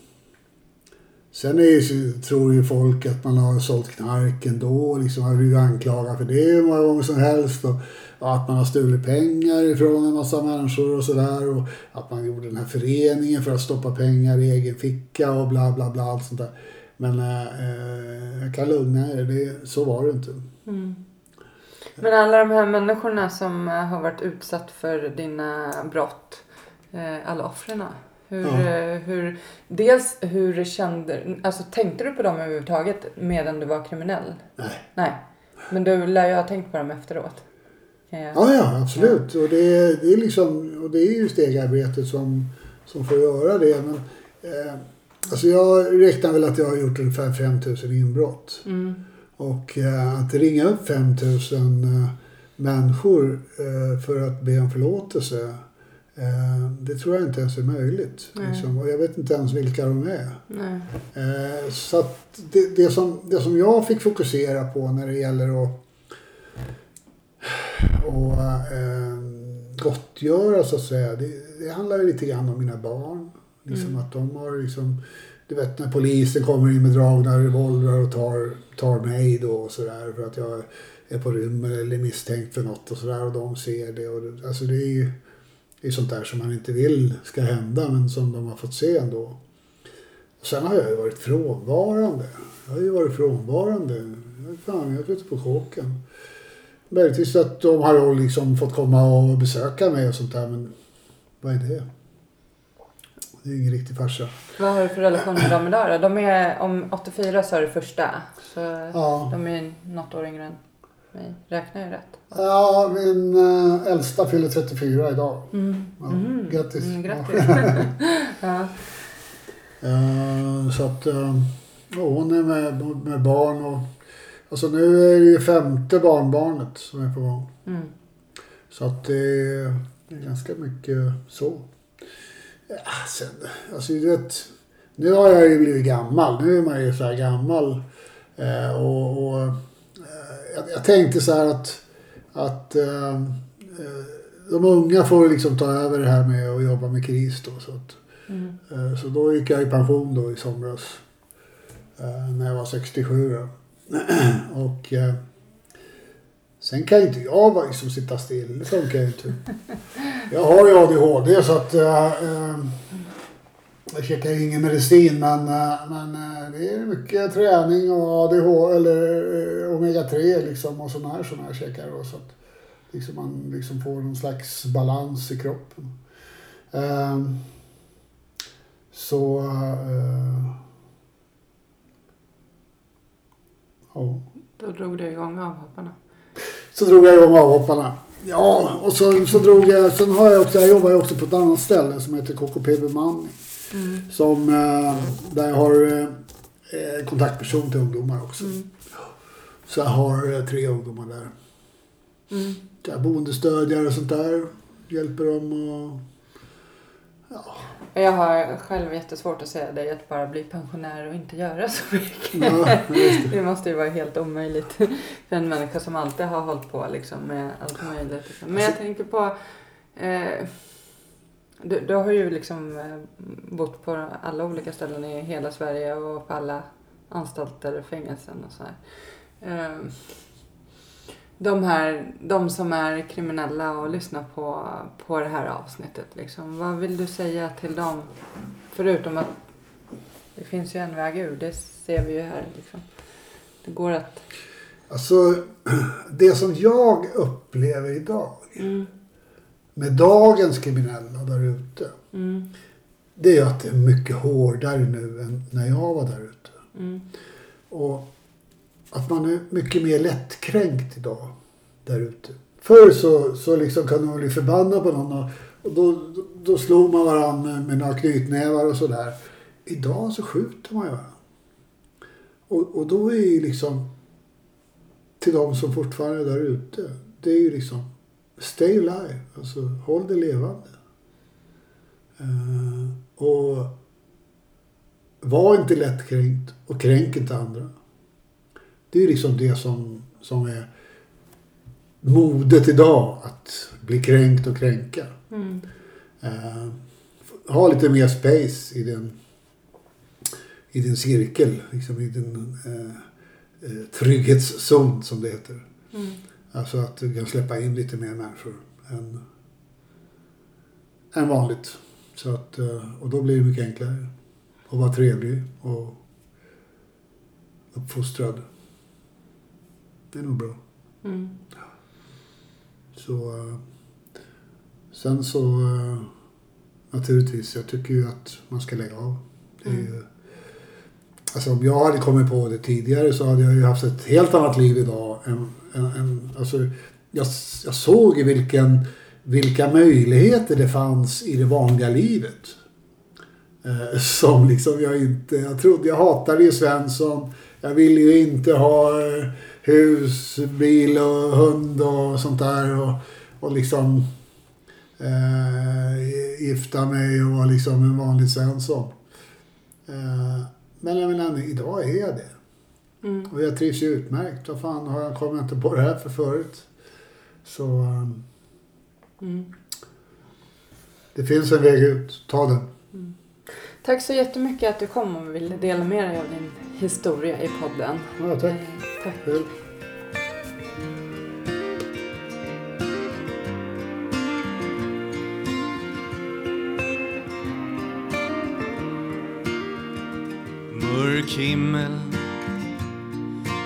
Sen är ju, tror ju folk att man har sålt knark ändå. Liksom man blivit anklagad för det hur många gånger som helst. Och, och att man har stulit pengar ifrån en massa människor och sådär. Och att man gjorde den här föreningen för att stoppa pengar i egen ficka och bla bla bla. Allt sånt där. Men eh, jag kan lugna er, det, så var det inte. Mm. Men alla de här människorna som eh, har varit utsatt för dina brott, eh, alla offren. Hur, Ja. eh, hur, dels hur kände, alltså tänkte du på dem överhuvudtaget medan du var kriminell? Nej. Nej. Men du lär ju ha tänkt på dem efteråt. Jag- Ja, ja, absolut. Och, det, det är liksom, och det är ju stegarbetet som, som får göra det. Men, eh, alltså jag räknar väl att jag har gjort ungefär 5000 inbrott. Mm. Och eh, att ringa upp 5000 eh, människor eh, för att be om förlåtelse. Eh, det tror jag inte ens är möjligt. Liksom. Och jag vet inte ens vilka de är. Nej. Eh, så det, det, som, det som jag fick fokusera på när det gäller att och, eh, gottgöra så att säga. Det, det handlar lite grann om mina barn. Liksom Mm. att de har liksom, du vet när polisen kommer in med dragna revolvrar och tar, tar mig då och sådär för att jag är på rymmen eller misstänkt för något och sådär och de ser det. Och, det- alltså det är är sånt där som man inte vill ska hända men som de har fått se ändå. Och sen har jag ju varit frånvarande. Jag har ju varit frånvarande. Fan, jag suttit på kåken. Möjligtvis att de har liksom fått komma och besöka mig och sånt där men vad är det? Det är ingen riktig farsa. Vad har du för relation med dem idag då? De är, om 84 sa du första. Så Ja, de är något år yngre än mig. Räknar jag rätt? Ja min äh, äldsta fyller 34 idag. Mm. Ja, Mhm. Grattis. Mm, grattis. ja. Eh, så att eh, hon är med, med barn och alltså nu är det ju femte barnbarnet som är på gång. Mm. Så att det är, det är ganska mycket så. Ja, sen, alltså du vet, nu har jag ju blivit gammal. Nu är man ju så här gammal. Eh, och och eh, jag, jag tänkte så här att, att eh, eh, de unga får liksom ta över det här med att jobba med kris då. Så, att, Mm. eh, så då gick jag i pension då i somras. Eh, när jag var 67 då. och eh, sen kan ju inte jag bara liksom sitta still. Det funkar ju inte. Jag har ju ADHD så att eh, eh, jag käkar ju ingen medicin men, eh, men eh, det är mycket träning och ADHD eller eh, omega 3 liksom och sådana här såna här käkar då, så att liksom man liksom får någon slags balans i kroppen. Eh, så ja. Då drog du igång avhopparna. Så drog jag igång avhopparna. Ja, och så, så drog jag, sen har jag också, jag jobbar ju också på ett annat ställe som heter KKP Bemanning. Mm. Som, eh, där jag har eh, kontaktperson till ungdomar också. Mm. Så jag har eh, tre ungdomar där. Mm. Jag boendestödjare och sånt där. Hjälper dem och... Och Jag har själv jättesvårt att säga dig att bara bli pensionär och inte göra så mycket. Ja, det. Det måste ju vara helt omöjligt för en människa som alltid har hållit på liksom med allt möjligt. Men jag tänker på... Eh, du, du har ju liksom eh, bott på alla olika ställen i hela Sverige och på alla anstalter och fängelsen och så här. Eh, de här, de som är kriminella och lyssnar på, på det här avsnittet liksom. Vad vill du säga till dem? Förutom att det finns ju en väg ur, det ser vi ju här liksom. Det går att... Alltså, det som jag upplever idag Mm, med dagens kriminella där ute. mm, Det är att det är mycket hårdare nu än när jag var där ute. mm, Och att man är mycket mer lättkränkt idag där ute. Förr så, så liksom kunde man bli förbannad på någon och, och då, då, då slog man varandra med, med några knytnävar och sådär. Idag så skjuter man ju varandra. Och, och då är ju liksom till de som fortfarande är där ute. Det är ju liksom stay alive. Alltså håll det levande. Eh, och var inte lättkränkt och kränk inte andra. Det är liksom det som, som är modet idag. Att bli kränkt och kränka. Mm. Eh, ha lite mer space i din, i din cirkel, liksom i din eh, eh, trygghetszon som det heter. Mm. Alltså att du kan släppa in lite mer människor än, än vanligt. Så att, eh, och då blir det mycket enklare. att vara trevlig och uppfostrad. Det är nog bra. Mm. Så, eh, sen så eh, naturligtvis, jag tycker ju att man ska lägga av. Det är ju, alltså om jag hade kommit på det tidigare så hade jag ju haft ett helt annat liv idag. Än, en, en alltså, jag, jag såg ju vilken, vilka möjligheter det fanns i det vanliga livet. Eh, som liksom jag inte, jag trodde, jag hatade ju Svensson. Jag ville ju inte ha eh, hus, bil och hund och sånt där. Och, och liksom eh, gifta mig och vara liksom en vanlig Svensson. Eh, men jag menar, idag är jag det. Mm. Och jag trivs ju utmärkt. Vad fan har jag kommit inte på det här för förut? Så eh, Mm. det finns en väg ut. Ta den. Tack så jättemycket att du kom och ville dela med dig av din historia i podden. Ja, tack. Eh, tack. Själv. Mörk himmel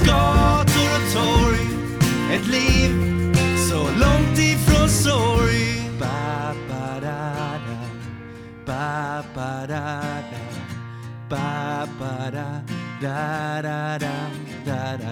Gator och torg Ett liv så långt ifrån sorg ba, ba, da, da. Ba, ba, da, da. Ba, ba, da, da, da, da, da, da.